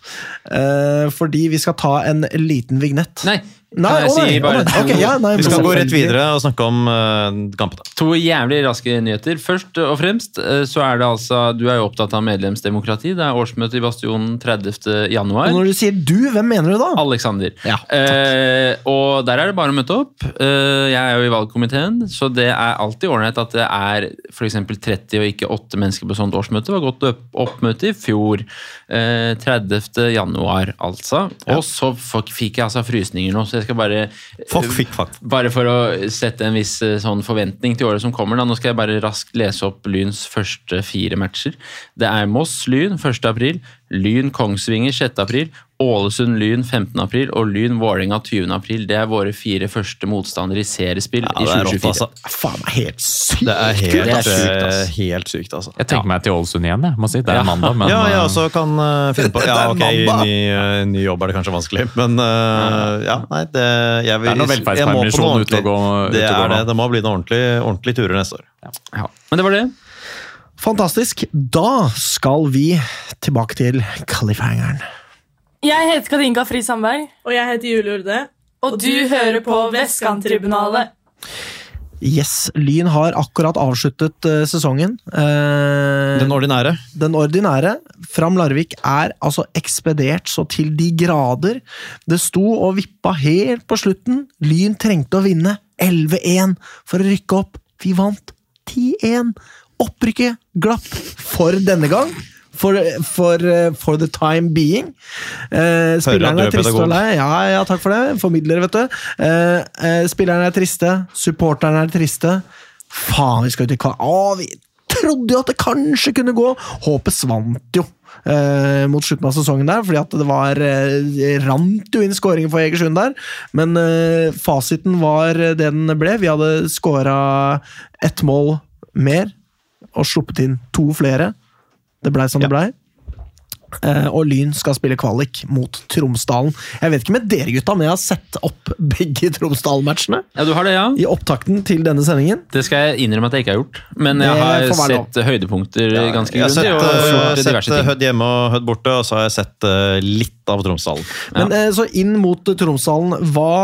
Eh, fordi vi skal ta en liten vignett. Nei, Nei, kan jeg å nei, si å bare nei. Okay, ja, nei, Vi skal gå rett videre og snakke om uh, kampene. to jævlig raske nyheter. Først og fremst eh, så er det altså Du er jo opptatt av medlemsdemokrati. Det er årsmøte i Bastionen 30. januar. Og når du sier du, hvem mener du da? Alexander. Ja, uh, og der er det bare å møte opp. Uh, jeg er jo i valgkomiteen, så det er alltid ålreit at det er f.eks. 30 og ikke 8 mennesker på sånt årsmøte. Det var godt opp oppmøte i fjor. Uh, 30. januar, altså. Og så fikk jeg altså frysninger nå, så jeg skal bare Fuck, fuck, fuck. bare for å sette en viss eh, sånn forventning til året som kommer. Da. Nå skal jeg bare raskt lese opp Lyns første fire matcher. Det er Moss-Lyn 1. april, Lyn-Kongsvinger 6. april, Ålesund-Lyn 15. april og Lyn-Vålerenga 20. april. Det er våre fire første motstandere i seriespill Ja, i det er rått, 2024. altså. Faen meg helt sykt! Det er helt, Det er sykt, altså. helt sykt, altså. Jeg tenker meg til Ålesund igjen, jeg må si. Det er mandag, men ja, jeg eh, også kan uh, finne på Ja, er ok, i ny, uh, ny jobb er det kanskje vanskelig, men uh, ja, nei, det jeg vil, Det er noe må på velferdspermisjon ute og gå- ordentlig. Det er det. Det må bli noen ordentlige ordentlig turer neste år. Ja. Men det var det. Fantastisk. Da skal vi tilbake til cliffhangeren. Jeg heter Kadinka Fri Sandberg, Og jeg heter Julie Urde. og du hører på Vestkanttribunalet. Yes, Lyn har akkurat avsluttet uh, sesongen. Uh, Den ordinære. den ordinære. Fram Larvik er altså ekspedert så til de grader. Det sto og vippa helt på slutten. Lyn trengte å vinne 11-1 for å rykke opp. Vi vant 10-1. Opprykket glapp for denne gang. For, for, eh, for the time being. Eh, spillerne er er triste og lei. Ja, ja, takk for det. Formidler, vet du. Eh, eh, spillerne er triste. Supporterne er triste. Faen, vi skal ut i kvar... Å, vi trodde jo at det kanskje kunne gå! Håpet svant jo eh, mot slutten av sesongen der, fordi at det var eh, rant jo inn skåringer for Egersund der. Men eh, fasiten var det den ble. Vi hadde skåra ett mål mer og sluppet inn to flere. Det blei som det blei. Eh, og Lyn skal spille kvalik mot Tromsdalen. Jeg vet ikke med dere, gutta, men jeg har sett opp begge Tromsdalen-matchene Ja, du har det, ja? i opptakten til denne sendingen. Det skal jeg innrømme at jeg ikke har gjort. Men jeg har sett lov. høydepunkter ganske Jeg har sett, grundig. Eh, sett eh. Hødd hjemme og Hødd borte, og så har jeg sett litt av Tromsdalen. Men eh, så inn mot Tromsdalen, hva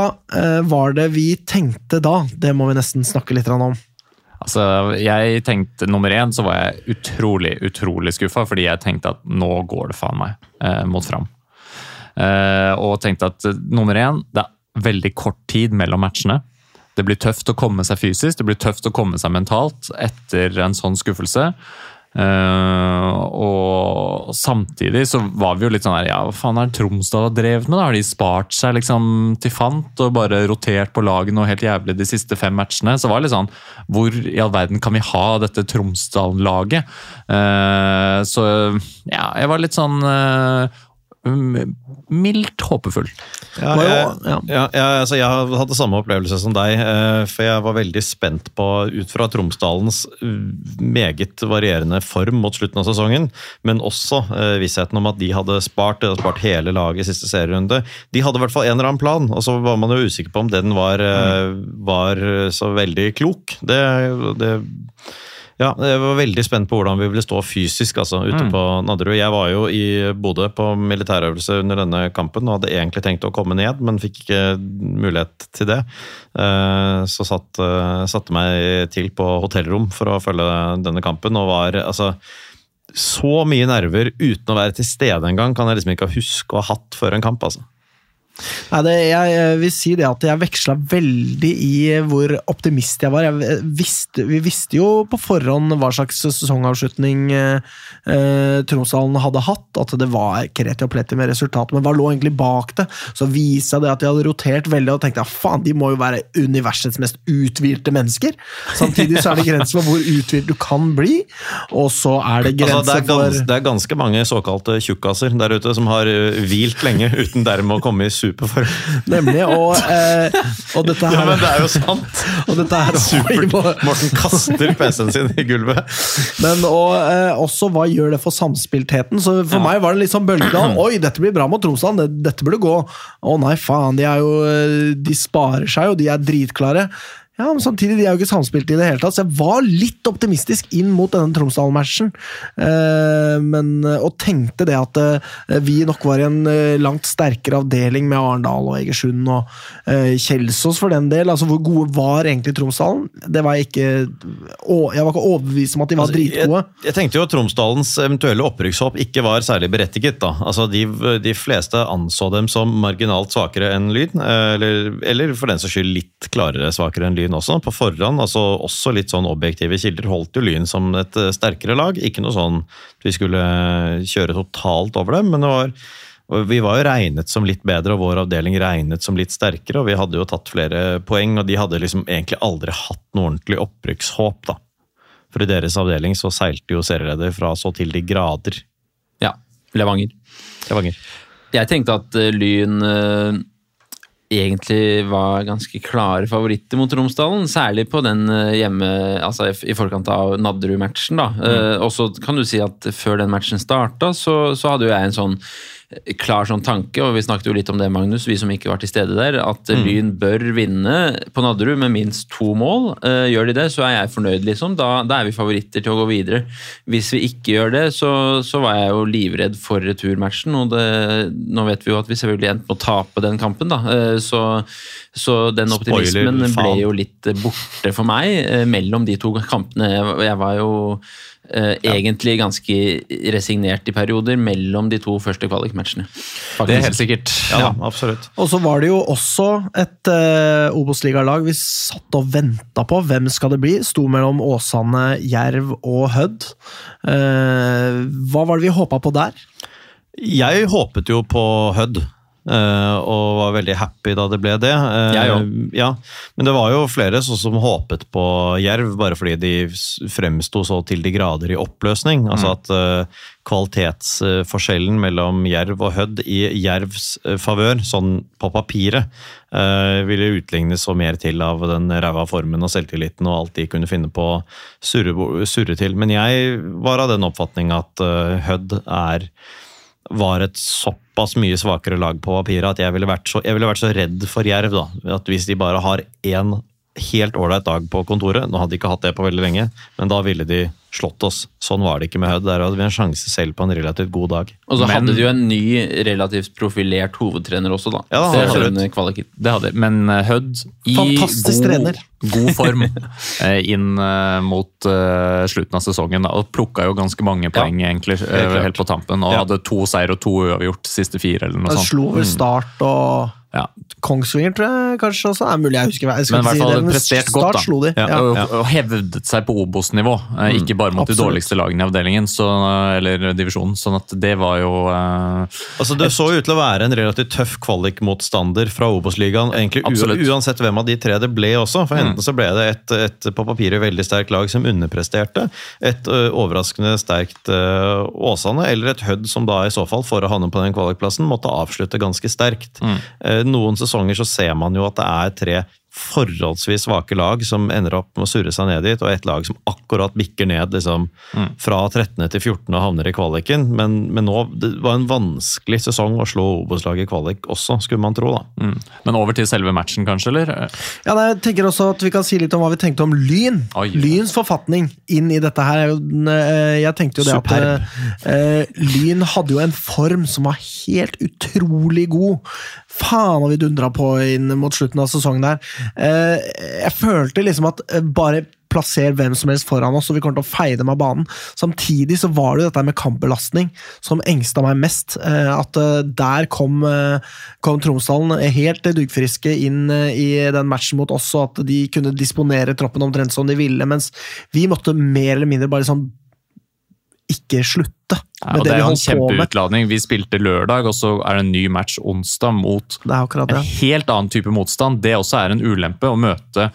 var det vi tenkte da? Det må vi nesten snakke litt om. Altså, jeg tenkte, Nummer én så var jeg utrolig utrolig skuffa, fordi jeg tenkte at nå går det faen meg eh, mot fram. Eh, og tenkte at eh, nummer én, det er veldig kort tid mellom matchene. Det blir tøft å komme seg fysisk, det blir tøft å komme seg mentalt etter en sånn skuffelse. Eh, og samtidig så var vi jo litt sånn her Ja, hva faen er det Tromsdal har drevet med? da? Har de spart seg liksom til fant og bare rotert på laget noe helt jævlig de siste fem matchene? Så var det litt sånn Hvor i all verden kan vi ha dette Tromsdal-laget? Uh, så ja, jeg var litt sånn eh, um, mildt håpefull. Ja, jeg, ja. jeg, altså, jeg hadde samme opplevelse som deg, eh, for jeg var veldig spent på, ut fra Tromsdalens eh, meget varierende form mot slutten av sesongen, men også eh, vissheten om at de hadde spart, de hadde spart hele laget i siste serierunde. De hadde i hvert fall en eller annen plan, og så var man jo usikker på om den var, var så veldig klok. Det, det ja, jeg var veldig spent på hvordan vi ville stå fysisk altså, ute på Nadderud. Jeg var jo i Bodø på militærøvelse under denne kampen og hadde egentlig tenkt å komme ned, men fikk ikke mulighet til det. Eh, Så satt, eh, satte meg til på hotellrom for å følge denne kampen, og var altså så mye nerver uten å være til stede engang, kan jeg liksom ikke huske å ha hatt før en kamp. altså. Nei, det, jeg jeg, vil si det at jeg veksla veldig i hvor optimist jeg var. Jeg eh, visste, vi visste jo på forhånd hva slags sesongavslutning eh, eh, Tromsdalen hadde hatt. At det var kreti og pletti med resultatet, men hva lå egentlig bak det? Så viste jeg det at de hadde rotert veldig, og tenkte ja, faen, de må jo være universets mest uthvilte mennesker. Samtidig så er det grenser for hvor uthvilt du kan bli, og så er det Altså, grenser det, er gans, for det er ganske mange såkalte tjukkaser der ute som har hvilt lenge uten dermed å komme i superform. Nemlig. Og, eh, og dette her Ja, men det er jo sant! og dette her Supert. Morten kaster PC-en sin i gulvet. Men og, eh, også hva gjør det for samspiltheten? Så For meg var det litt sånn bølgedal. Oi, dette blir bra mot Tromsdalen, det, dette burde gå. Å nei, faen, de er jo eh, De sparer seg jo, de er dritklare. Ja, men samtidig, de er jo ikke samspilt i det hele tatt, så jeg var litt optimistisk inn mot denne Tromsdal-matchen. Eh, og tenkte det at eh, vi nok var i en eh, langt sterkere avdeling med Arendal og Egersund og eh, Kjelsås for den del. Altså, hvor gode var egentlig Tromsdalen? Det var jeg ikke Jeg var ikke overbevist om at de var Altså, dritgode. Jeg, jeg tenkte jo at Tromsdalens eventuelle opprykkshåp ikke var særlig berettiget. da. Altså, de, de fleste anså dem som marginalt svakere enn Lyn, eh, eller, eller for den saks skyld litt klarere svakere enn Lyn også. På forhånd, altså også litt sånn objektive kilder, holdt jo Lyn som et eh, sterkere lag. Ikke noe sånn at vi skulle kjøre totalt over dem, men det var Vi var jo regnet som litt bedre, og vår avdeling regnet som litt sterkere. og Vi hadde jo tatt flere poeng, og de hadde liksom egentlig aldri hatt noe ordentlig opprykkshåp. da. For i deres avdeling så seilte jo serieleder fra så til de grader. Ja, Levanger. Levanger. Jeg tenkte at eh, Lyn eh, egentlig var ganske klare favoritter mot Romsdalen. Særlig på den eh, hjemme, altså i- forkant av Nadderud-matchen. da. Eh, og så kan du si at før den matchen starta, så, så hadde jo jeg en sånn klar sånn tanke, og vi snakket jo litt om det, Magnus, vi som ikke var til stede der, at mm. Lyn bør vinne på Nadderud med minst to mål. Eh, gjør de det, så er jeg fornøyd, liksom. Da, da er vi favoritter til å gå videre. Hvis vi ikke gjør det, så, så var jeg jo livredd for returmatchen, og det, nå vet vi jo at vi selvfølgelig endte med å tape den kampen, da. Eh, så, så den Spoiler, optimismen ble jo litt borte for meg eh, mellom de to kampene. Jeg, jeg var jo eh, egentlig ganske resignert i perioder mellom de to første kvalikmatchene. Det er helt sikkert. Ja, absolutt. Og så var det jo også et uh, Obos-ligalag vi satt og venta på. Hvem skal det bli? Sto mellom Åsane, Jerv og Hødd. Uh, hva var det vi håpa på der? Jeg håpet jo på Hødd. Eh, og var veldig happy da det ble det. Jeg òg. Ja, men det var jo flere som håpet på Jerv, bare fordi de fremsto så til de grader i oppløsning. Altså at eh, kvalitetsforskjellen mellom Jerv og Hødd i Jervs eh, favør, sånn på papiret, eh, ville utlignes så mer til av den ræva formen og selvtilliten og alt de kunne finne på å surre, surre til. Men jeg var av den oppfatning at eh, Hødd er var et såpass mye svakere lag på papiret at jeg ville vært så, ville vært så redd for Jerv. da, At hvis de bare har én helt ålreit dag på kontoret, nå hadde de ikke hatt det på veldig lenge, men da ville de slått oss. Sånn var det ikke med Hødd. Der hadde vi en sjanse selv på en relativt god dag. Og så Men- hadde de jo en ny, relativt profilert hovedtrener også, da. Ja, det, hadde kvaliken. Det hadde, men eh, Hødd i Fantastisk god, trener. god form eh, inn eh, mot uh, slutten av sesongen. Da, og plukka jo ganske mange poeng egentlig eh, helt helt på tampen. Og Ja. hadde to seier og to uavgjort siste fire. eller noe sånt. slo vel Start og Ja. Kongsvinger, tror jeg kanskje også. Er mulig jeg husker jeg skal Men i hvert ikke si det, prestert godt, da. slo de. Ja. Ja. Og, og hevdet seg på Obos-nivå, eh, ikke bare mot de dårligste lagene i avdelingen, så, eller divisjonen. sånn at det var jo eh, Altså Det så ut til å være en relativt tøff kvalikmotstander fra Obos-ligaen. egentlig. Uansett hvem av de tre det ble også. For Enten så ble det et, et på papiret veldig sterkt lag som underpresterte, et ø, overraskende sterkt ø, Åsane, eller et Hødd som da i så fall, for å havne på den kvalikplassen, måtte avslutte ganske sterkt. Eh, Noen sesonger så ser man jo at det er tre forholdsvis svake lag som ender opp med å surre seg ned dit, og et lag som akkurat bikker ned liksom, fra 13. til 14. og havner i kvaliken. Men, men nå, det var en vanskelig sesong å slå Obos-laget i kvalik også, skulle man tro. da. mm. Men over til selve matchen, kanskje? eller? Ja, nei, jeg tenker også at Vi kan si litt om hva vi tenkte om Lyn. Oi. Lyns forfatning inn i dette her. er eh, Jeg tenkte jo det Superb. at uh, Lyn hadde jo en form som var helt utrolig god. Faen har vi dundra på inn mot slutten av sesongen der. Eh, jeg følte liksom at eh, bare plasser hvem som helst foran oss, og vi kommer til å feie dem av banen. Samtidig så var det jo dette med kampbelastning som engsta meg mest. Eh, at der kom, kom Tromsdalen helt duggfriske inn i den matchen mot oss, og at de kunne disponere troppen omtrent som de ville, mens vi måtte mer eller mindre bare sånn ikke slutte Ja, det, det er jo en kjempeutladning. Vi spilte lørdag, og så er det en ny match onsdag mot en helt annen type motstand. Det også er en ulempe å møte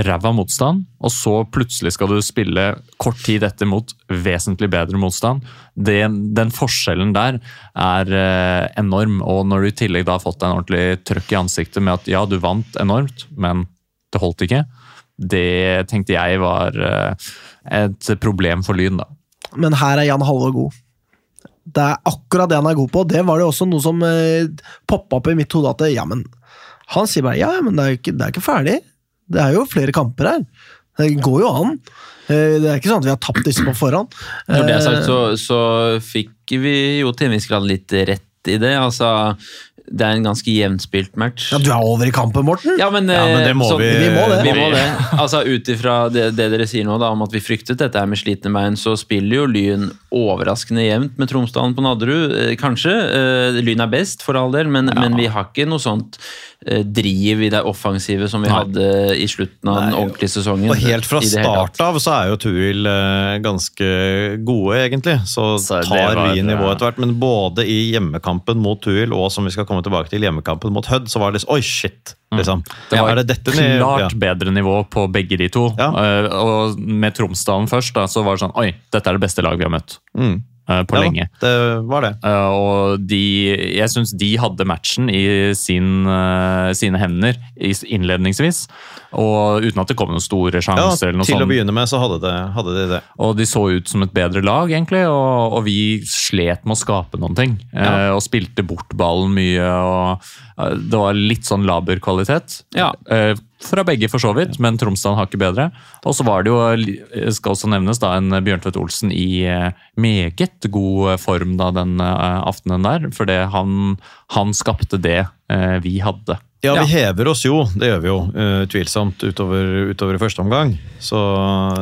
ræva motstand, og så plutselig skal du spille kort tid etter mot vesentlig bedre motstand. Det, den forskjellen der er eh, enorm, og når du i tillegg da har fått en ordentlig trøkk i ansiktet med at ja, du vant enormt, men det holdt ikke, det tenkte jeg var eh, et problem for Lyn, da. Men her er Jan Halvor god. Det er akkurat det han er god på. Det var det også noe som eh, poppa opp i mitt hode. at ja, men Han sier bare ja, men det er, ikke, det er ikke ferdig. Det er jo flere kamper her. Det går jo an. Eh, Det er ikke sånn at vi har tapt disse på forhånd. Når det er sagt, Eh, så, så fikk vi jo til en viss grad litt rett i det. Altså, det er en ganske jevnspilt match. ja, du er over i kampen, Morten! Ja, men, Ja, men det eh, må vi- Vi må det. Vi må det. Altså, Ut ifra det, det dere sier nå, da, om at vi fryktet dette her med slitne bein, så spiller jo Lyn overraskende jevnt med Tromsdalen på Nadderud. Eh, Kanskje. Eh, Lyn er best, for all del, men, men vi har ikke noe sånt driv i det offensive som vi Nei. hadde i slutten av den ordentlige sesongen. Og helt fra start av så er jo Tuil eh, ganske gode, egentlig. Så, Så tar var, vi nivået eh, etter hvert. Men både i hjemmekampen mot Tuil og som vi skal komme tilbake til hjemmekampen mot Hødd, så var det liksom Oi, shit! Liksom. Det var det dette klart ja. bedre nivå på begge de to. Ja. Eh, og med Tromsdalen først, da, så var det sånn Oi, dette er det beste laget vi har møtt Mm. Eh, på Ja, lenge. Det var det. Eh, og de, jeg syns de hadde matchen i sin, eh, sine hender innledningsvis. Og uten at det kom noen store Ja, sjanser. eller noe til å begynne med så hadde, det, hadde de det. Og de så ut som et bedre lag, egentlig, og, og vi slet med å skape noen ting. Ja. og spilte bort ballen mye, og det var litt sånn laber kvalitet. Ja. Eh, fra begge, for så vidt, men Tromsdalen har ikke bedre. Og så var det jo, skal også nevnes, da, en Bjørntvedt Olsen i eh, meget god form da den eh, aftenen der. For han, han skapte det eh, vi hadde. Ja, vi hever oss jo, det gjør vi jo utvilsomt utover, utover første omgang. Så,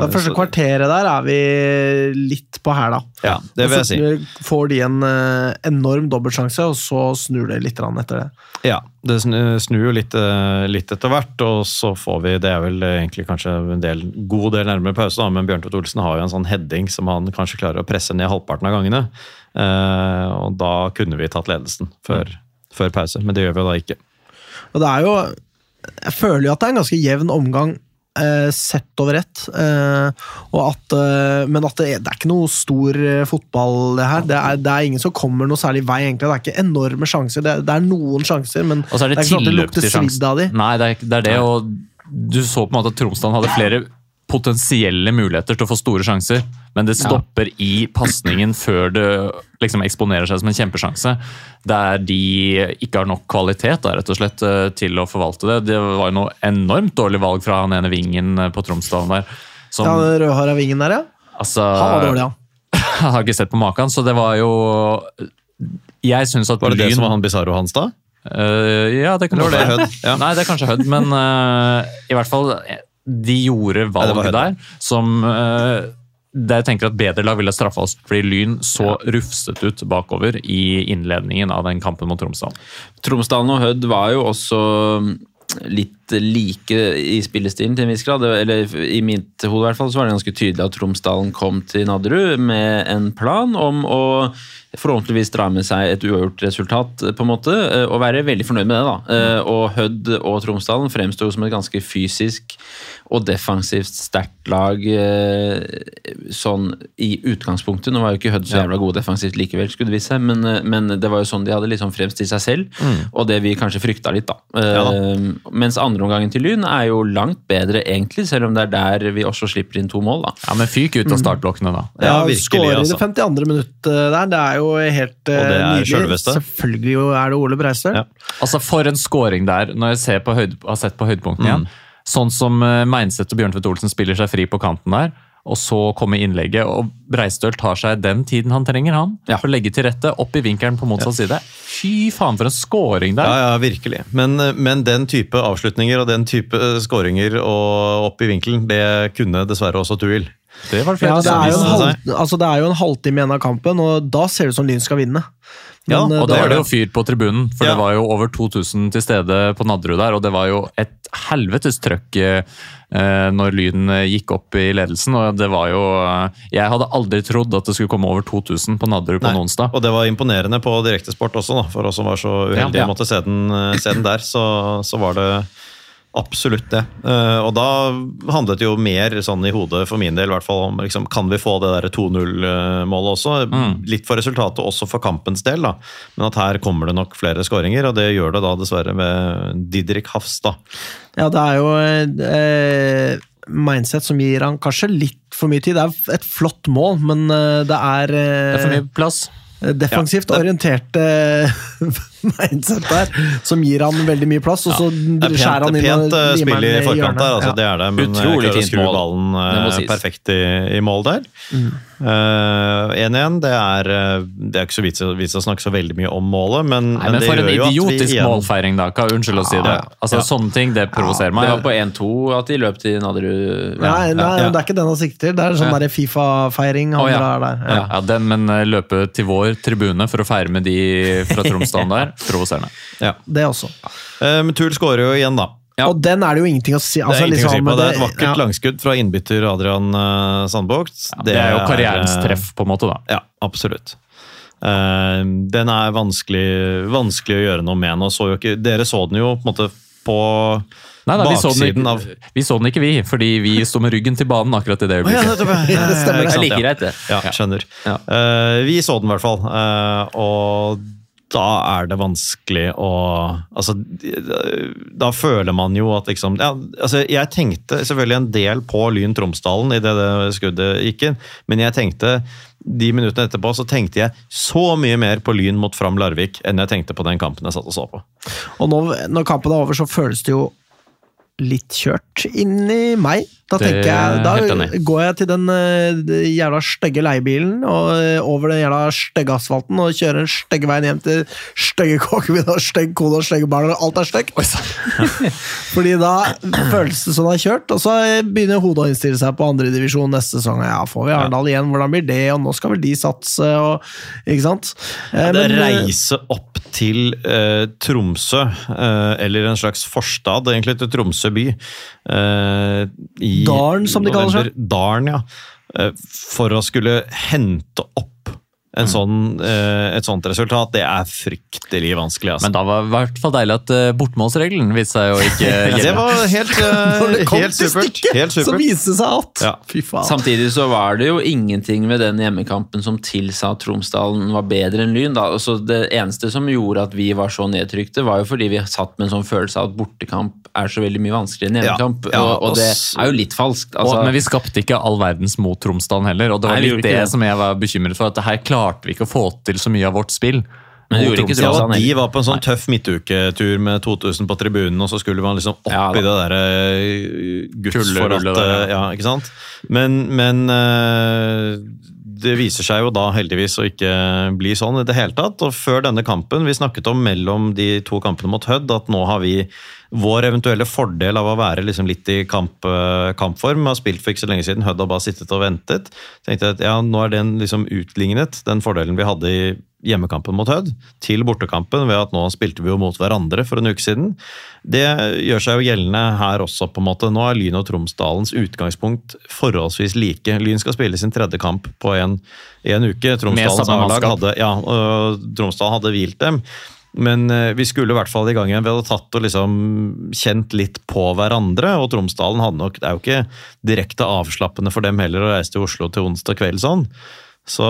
Det første så- kvarteret der er vi litt på hæla. Ja, det vil jeg si. Får de en eh, enorm dobbeltsjanse, og så snur det litt etter det. Ja, det snur jo litt, eh, litt etter hvert, og så får vi Det er vel egentlig kanskje en del, god del nærmere pause, da, men Bjørntvedt Olsen har jo en sånn heading som han kanskje klarer å presse ned halvparten av gangene. Eh, og da kunne vi tatt ledelsen før, før pause, men det gjør vi jo da ikke. Og det er jo Jeg føler jo at det er en ganske jevn omgang eh, sett over ett. Eh, og at, eh, men at det, er- det er ikke noe stor eh, fotball, det her. Det er, det er ingen som kommer noe særlig vei, egentlig. Det er ikke enorme sjanser. Det, det er noen sjanser, men Og så er det, ikke sånn at det lukter svidd av de. Nei, det er, det er det, og du så på en måte at Tromsdalen hadde flere potensielle muligheter til å få store sjanser, men det stopper i pasningen før det liksom eksponerer seg som en kjempesjanse. Der de ikke har nok kvalitet da, rett og slett, eh, til å forvalte det. Det var jo noe enormt dårlig valg fra han ene vingen eh, på Tromsdalen der. Som, Ja, den rødhåra vingen der, ja. altså, Han var dårlig, han. Jeg har ikke sett på maken, så det var jo Jeg syns at Var det det som var han Bizarro hans da? Uh, ja, det kan Eller være det Hød. Ja. Nei, det er kanskje Hødd, men uh, i hvert fall De gjorde valg ja, der som eh, der jeg tenker at bedre lag ville straffa oss, fordi Lyn så rufset ut bakover i innledningen av den kampen mot Tromsdalen. Tromsdalen og Hødd var jo også litt like i spillestilen til en viss grad. Eller i mitt hode i hvert fall så var det ganske tydelig at Tromsdalen kom til Nadderud med en plan om å forhåpentligvis dra med seg et uavgjort resultat, på en måte, eh, og være veldig fornøyd med det. da. Eh, Og Hødd og Tromsdalen fremsto som et ganske fysisk og defensivt sterkt lag eh, sånn i utgangspunktet. Nå var jo ikke Hødd så jævla gode defensivt likevel, skulle det vise seg, men, eh, men det var jo sånn de hadde liksom fremstilt seg selv, og det vi kanskje frykta litt, da. Ja da. Eh, Mens andreomgangen til Lyn er jo langt bedre, egentlig, selv om det er der vi også slipper inn to mål, da. Ja, men fyk ut av startblokkene, da. Ja, Ja, virkelig, Skårer i altså. det 52. minutt eh, der, det er jo helt eh, Og det er nydelig. Selvfølgelig jo er det Ole Breistøl. Ja. Altså, for en scoring der, når jeg ser på høyde, har sett på høydepunktene Mm. igjen. Sånn som uh, Meinseth og Bjørnfjord Olsen spiller seg fri på kanten der, og så kommer innlegget, og Breistøl tar seg den tiden han trenger, han, Ja. for å legge til rette, opp i vinkelen på motsatt side. Fy faen, for en scoring der! Ja, ja, virkelig. Men, men den type avslutninger og den type eh, skåringer og opp i vinkelen, det kunne dessverre også Tuil. Det var det Ja, det, er jo en halv, altså, det er jo en halvtime igjen av kampen, og da ser det ut som Lyn skal vinne. Ja, Men, ja, Og da da- var det jo fyr på tribunen, for Ja. det var jo over 2000 til stede på Nadderud der, og det var jo et helvetes trøkk eh, når Lyn eh, gikk opp i ledelsen, og det var jo eh, Jeg hadde aldri trodd at det skulle komme over 2000 på Nadderud på en onsdag. Og det var imponerende på direktesport også, da, for oss som var så uheldige Ja. å måtte se den, eh, se den der. Så, så var det Absolutt det. Eh, og da handlet det jo mer sånn i hodet for min del i hvert fall om liksom, kan vi få det der 2-0-målet også. Litt for resultatet, også for kampens del. da. Men at her kommer det nok flere skåringer, og det gjør det da dessverre med Didrik Hafstad. Ja, det er jo eh, mindset som gir han kanskje litt for mye tid. Det er et flott mål, men eh, det er, eh, Det er for mye plass. defensivt Ja, det- orientert eh, mindset der, som gir han veldig mye plass, og så ja, er skjærer han inn og pent eh, limer spill i forkant der, altså, Ja. det er det. Men Utrolig Utrolig fint skru mål. ballen eh, perfekt i, i mål der. Mm. Eh, 1-1, det er eh, Det er ikke så vits, vits å snakke så veldig mye om målet, men, Nei, men det gjør jo at vi idiotisk målfeiring, da. Hva, unnskyld å si det. Ja. Altså, Sånne ting, det provoserer meg. Det var på 1-2 at de løp til Nadderud. Nei, nei ja. det er ikke den han sikter til. Det er sånn Ja. Fifa-feiring han Å, ja. der. Ja. Ja, den, men eh, løpe til vår tribune for å feire med de fra Tromsdalen der, provoserende. Ja. Det også. Eh, Men Tull skårer jo igjen, da. Ja. Og den er det jo ingenting å si. Det Altså, er ingenting å si liksom, på. Det er et vakkert ja. langskudd fra innbytter Adrian uh, Sandbukt. Det er jo karrierens er, treff, på en måte, da. Ja, absolutt. Uh, den er vanskelig, vanskelig å gjøre noe med nå. Så jo ikke, dere så den jo på en måte på Nei, nei, vi, så den baksiden av vi så den ikke, vi, fordi vi sto med ryggen til banen akkurat i det ja, øyeblikket. ja. Det stemmer, Det er like greit, det. Ja, skjønner. Ja. Eh, vi så den i hvert fall, eh, og da er det vanskelig å Altså, da føler man jo at liksom ja, altså Jeg tenkte selvfølgelig en del på Lyn Tromsdalen idet det skuddet gikk inn, men jeg tenkte de minuttene etterpå så tenkte jeg så mye mer på Lyn mot Fram Larvik enn jeg tenkte på den kampen jeg satt og så på. Og nå, når kampen er over, så føles det jo litt kjørt inni meg. Da tenker jeg, da går jeg til den eh, jævla stygge leiebilen og eh, over den jævla stygge asfalten og kjører den stygge veien hjem til stygge kåken min og stygg kone og stygge barn, og alt er stygt. Fordi da føles det som det er kjørt, og så begynner hodet å innstille seg på andredivisjon neste sesong. Ja, får vi Arendal igjen, hvordan blir det, og nå skal vel de satse, og Ikke sant? Ja, Det men, eh, reise opp til eh, Tromsø, eh, eller en slags forstad egentlig til Tromsø by eh, i Dalen, som de kaller seg. Darn Dalen, ja. Eh, for å skulle hente opp en Mm. sånn, eh, et sånt resultat, det er fryktelig vanskelig. Altså. Men da var det i hvert fall deilig at uh, bortmålsregelen viste seg å ikke gjelde. det var helt, eh, Når det kom helt til supert. stykket, Helt så viste det seg at Ja. Fy faen. Samtidig så var det jo ingenting ved den hjemmekampen som tilsa at Tromsdalen var bedre enn Lyn. Da. Altså det eneste som gjorde at vi var så nedtrykte, var jo fordi vi satt med en sånn følelse av at bortekamp er så veldig mye vanskeligere enn hjemmekamp. ja, og, og det er jo litt falskt. Og, Altså, men vi skapte ikke all verdens mot Tromsdalen heller, og det var Nei, litt det, det. som jeg var bekymret for. At det her klarte vi ikke å få til så mye av vårt spill. Men det ikke Ja, de var på en sånn tøff midtuketur med 2000 på tribunen, og så skulle man liksom opp Ja, i det derre eh, Guds for at Ja, ikke sant? Men, men eh, det viser seg jo da heldigvis å ikke bli sånn i det hele tatt. Og før denne kampen, vi snakket om mellom de to kampene mot Hødd, at nå har vi vår eventuelle fordel av å være liksom litt i kamp, kampform. kampform. Har spilt for ikke så lenge siden, Hødd har bare sittet og ventet. Tenkte jeg at ja, nå er den liksom utlignet, den fordelen vi hadde i hjemmekampen mot Hødd, til bortekampen ved at nå spilte vi jo mot hverandre for en uke siden. Det gjør seg jo gjeldende her også, på en måte. Nå er Lyn og Tromsdalens utgangspunkt forholdsvis like. Lyn skal spille sin tredje kamp på en, en uke. Tromsdalens A-lag hadde, ja, Tromsdal hadde hvilt dem. Men eh, vi skulle i hvert fall i gang igjen. Vi hadde tatt og liksom kjent litt på hverandre. Og Tromsdalen hadde nok Det er jo ikke direkte avslappende for dem heller å reise til Oslo til onsdag kveld sånn. Så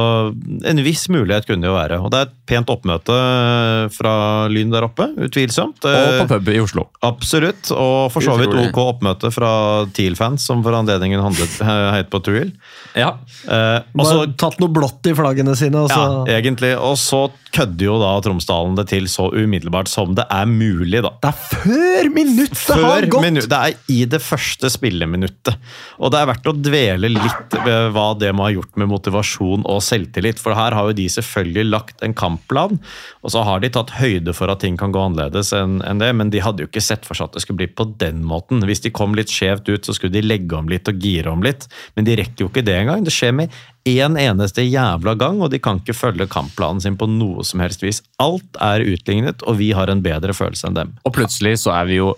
en viss mulighet kunne det jo være. Og det er et pent oppmøte eh, fra Lyn der oppe, utvilsomt. Og Eh, på pub i Oslo. Absolutt. Og for så vidt OK oppmøte fra TIL-fans, som for anledningen handlet heit på Tuil. ja. Eh, også, Bare tatt noe blått i flaggene sine, og så ja, egentlig. Og så kødder jo da Tromsdalen det til så umiddelbart som det er mulig, da. Det er før minuttet har gått! minu- det er i det første spilleminuttet. Og det er verdt å dvele litt ved hva det må ha gjort med motivasjon og selvtillit. For her har jo de selvfølgelig lagt en kampplan, og så har de tatt høyde for at ting kan gå annerledes enn det, men de hadde jo ikke sett for seg at det skulle bli på den måten. Hvis de kom litt skjevt ut, så skulle de legge om litt og gire om litt, men de rekker jo ikke det engang. Det skjer med én eneste jævla gang, og de kan ikke følge kampplanen sin på noe som helst vis. Alt er utlignet, og vi har en bedre følelse enn dem. Og plutselig så er vi jo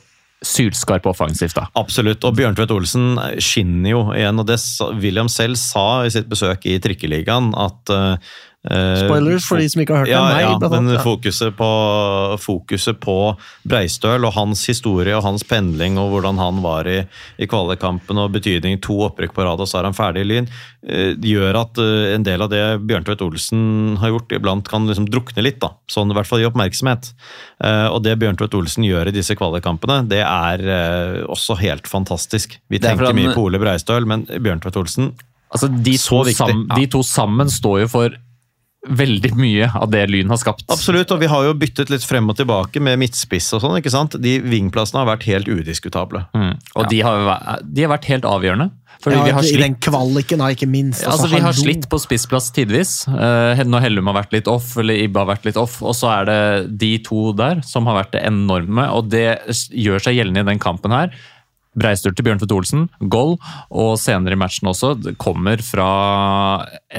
sylskarpe offensivt, da. Absolutt, og Bjørntvedt Olsen skinner jo igjen. og Det William selv sa i sitt besøk i Trikkeligaen at eh, Spoilers for de som ikke har hørt det. ja, Meg, ja, men annet. Ja. fokuset på, fokuset på Breistøl og hans historie og hans pendling og hvordan han var i, i kvalikkampen og betydning to opprykk på rad og så er han ferdig i Lyn, eh, gjør at eh, en del av det Bjørntvedt Olsen har gjort, iblant kan liksom drukne litt. da, Sånn i hvert fall i oppmerksomhet. Eh, Og det Bjørntvedt Olsen gjør i disse kvalikkampene, det er eh, også helt fantastisk. Vi er tenker han- mye på Ole Breistøl, men Bjørntvedt Olsen Altså, de, Så to viktig. sam, de to sammen står jo for veldig mye av det Lyn har skapt. Absolutt, og vi har jo byttet litt frem og tilbake med midtspiss og sånn, ikke sant? De vingplassene har vært helt udiskutable. Mm. Og de, har, de har vært helt avgjørende. Fordi Ja, vi har I slitt den kvaliken, da, ikke minst. Altså, vi har slitt på spissplass tidvis. Uh, når Hellum har vært litt off, eller Ibba har vært litt off. Og så er det de to der som har vært det enorme, og det gjør seg gjeldende i den kampen her. Breistur til Bjørnfjord Olsen, goal, og senere i matchen også. Kommer fra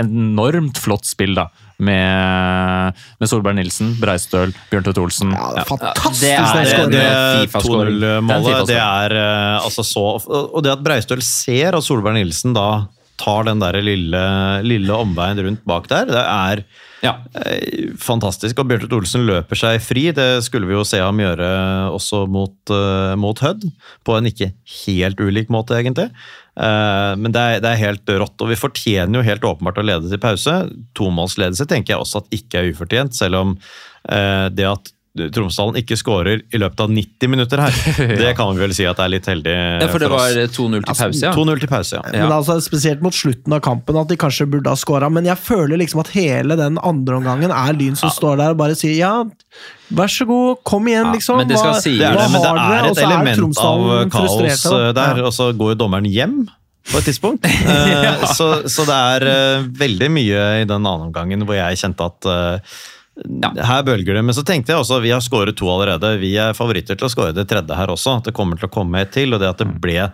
enormt flott spill, da. Med, med Solberg Nilsen, Breistøl, Bjørn Tvedt Olsen. Ja, det er fantastisk! det er- Det, det 2-0-målet, Det er eh, altså så Og det at Breistøl ser at Solberg Nilsen da tar den der lille, lille omveien rundt bak der, det er Ja. eh, fantastisk. Og Bjørntvedt Olsen løper seg fri. Det skulle vi jo se ham gjøre også mot, uh, mot Hødd. På en ikke helt ulik måte, egentlig. Eh, men det er, det er helt rått. Og vi fortjener jo helt åpenbart å lede til pause. Tomålsledelse tenker jeg også at ikke er ufortjent, selv om eh, det at Tromsdalen ikke skårer i løpet av 90 minutter her, det kan vi vel si at er litt heldig ja, for det for var 2-0 til pause, ja. 2-0 til pause, ja. Men altså, Spesielt mot slutten av kampen at de kanskje burde ha skåra, Men jeg føler liksom at hele den andre omgangen er Lyn som står der og bare sier ja, vær så god, kom igjen, Ja, liksom. men det skal Hva- Det er det, men det er et element av kaos eh, der, Ja. og så går jo dommeren hjem på et tidspunkt. ja. så, så det er eh, veldig mye i den andre omgangen hvor jeg kjente at eh, her bølger det. Men så tenkte jeg også vi har skåret to allerede. Vi er favoritter til å skåre det tredje her også. At det kommer til å komme et til. Og det at det ble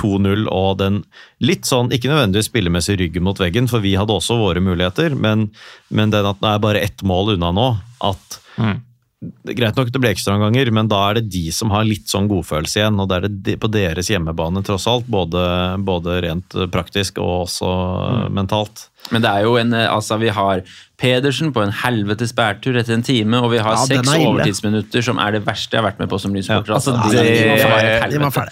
2-0 og den litt sånn, ikke nødvendigvis spillemessig ryggen mot veggen, for vi hadde også våre muligheter, men, men den at det er bare ett mål unna nå, at det er Greit nok det ble ekstraomganger, men da er det de som har litt sånn godfølelse igjen. Og da er det de, på deres hjemmebane, tross alt. Både, både rent praktisk og også mm. mentalt. Men det er jo en, eh, altså vi har Pedersen på en helvetes bærtur etter en time, og vi har Ja, seks er overtidsminutter, som er det verste jeg har vært med på som lynsporter. Ja, altså, altså, det- det, var et helvete.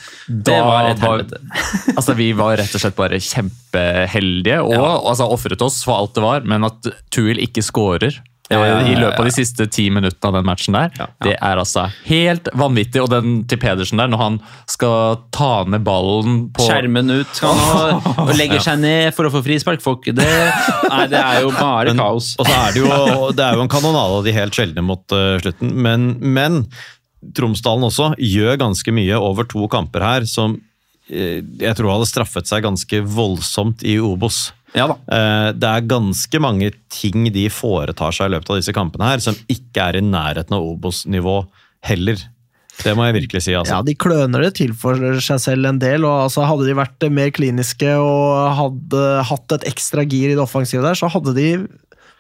Det var et helvete. altså, vi var rett og slett bare kjempeheldige, og Ja. altså, ofret oss for alt det var, men at Tuil ikke scorer Ja, ja, ja, eh, i løpet av de siste ti minuttene av den matchen der, det er altså helt vanvittig. Og den til Pedersen der, når han skal ta ned ballen på Skjermen ut han og legger seg ned for å få frispark. Får det. Nei, det er jo bare kaos. Og så er det jo, det er jo en kanonade av de helt sjeldne mot uh, slutten, men, men Tromsdalen også gjør ganske mye over to kamper her som eh, jeg tror hadde straffet seg ganske voldsomt i Obos. Ja. Eh, Det er ganske mange ting de foretar seg i løpet av disse kampene her, som ikke er i nærheten av Obos-nivå heller. Det må jeg virkelig si. altså. Ja, de kløner det til for seg selv en del. og altså, Hadde de vært mer kliniske og hadde hatt et ekstra gir i det offensive der, så hadde de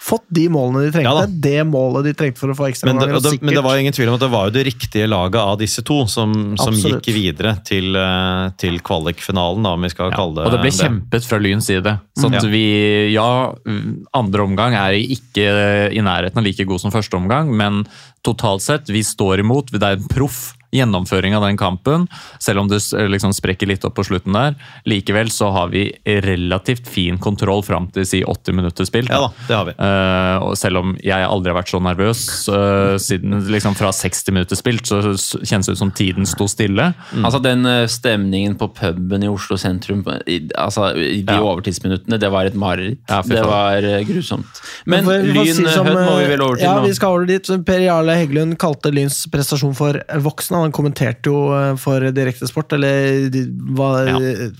fått de målene de trengte. Ja det målet de trengte for å få ekstra Men det, det, men det var jo ingen tvil om at det var jo det riktige laget av disse to som, som gikk videre til, eh, til kvalikfinalen, da, om vi skal kalle det Og det ble det. kjempet fra Lyns side. Så at Ja. vi, ja, andre omgang er ikke i nærheten av like god som første omgang, men totalt sett, vi står imot. Det er en proff gjennomføring av den kampen, selv om det liksom sprekker litt opp på slutten der. Likevel så har vi relativt fin kontroll fram til si 80 minutter spilt. Ja da, det har vi. Uh, og selv om jeg aldri har vært så nervøs uh, siden liksom fra 60 minutter spilt, så kjennes det ut som tiden sto stille. Altså Den eh, stemningen på puben i Oslo sentrum i, altså, i de Ja. overtidsminuttene, det var et mareritt. Ja, det var eh, grusomt. Men For- Lyn si som, Hødd må vi vel over til ja, nå. vi skal over dit. Per Jarle Heggelund kalte Lyns prestasjon for Han kommenterte jo eh, for Direktesport, eller de- hva,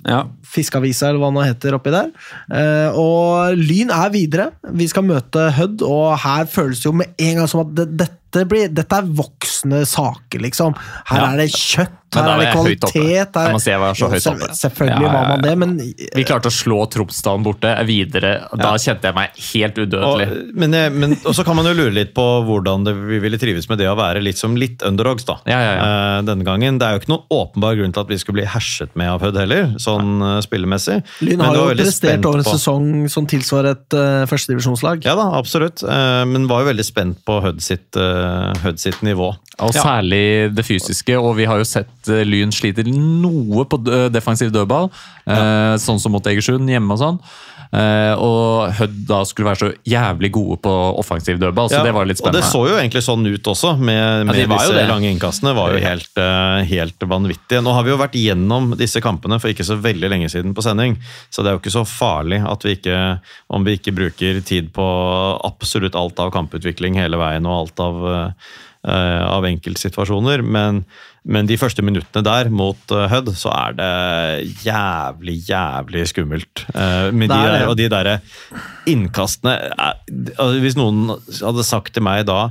Ja. Fiskeavisa, eller hva det nå heter oppi der. Eh, og Lyn er videre. Vi skal møte Hødd, og her føles det jo med en gang som at dette dette, blir, dette er voksne saker, liksom. Her Ja. er det kjøtt, her er det kvalitet. her- Jeg må si jeg var så Jo, høyt oppe. Selvfølgelig Ja, ja, var man det, men Vi klarte å slå Tromsdalen borte videre. Da kjente jeg meg helt udødelig. Og, men, men og så kan man jo lure litt på hvordan det, vi ville trives med det å være litt som litt underdogs da. Ja, ja, Eh, denne gangen. Det er jo ikke noen åpenbar grunn til at vi skulle bli herset med av Hødd heller, sånn eh, spillemessig. Lyn har jo prestert over en på- sesong som tilsvarer et uh, førstedivisjonslag. Ja da, absolutt. Uh, men var jo veldig spent på Hødd sitt, eh, Hødd sitt nivå. Og særlig det fysiske, og vi har jo sett eh, Lyn sliter noe på defensiv dødball. Ja. Sånn som mot Egersund hjemme og sånn. Eh, og Hødd da skulle være så jævlig gode på offensiv dødball, så Ja, det var litt spennende. Og det så jo egentlig sånn ut også, med, med de disse lange innkastene. var jo helt, eh, helt vanvittige. Nå har vi jo vært gjennom disse kampene for ikke så veldig lenge siden på sending, så det er jo ikke så farlig at vi ikke, om vi ikke bruker tid på absolutt alt av kamputvikling hele veien og alt av, eh, av enkeltsituasjoner. Men, men de første minuttene der mot eh, Hødd, så er det jævlig, jævlig skummelt. Eh, med de er der, og de derre innkastene er- altså, Hvis noen hadde sagt til meg da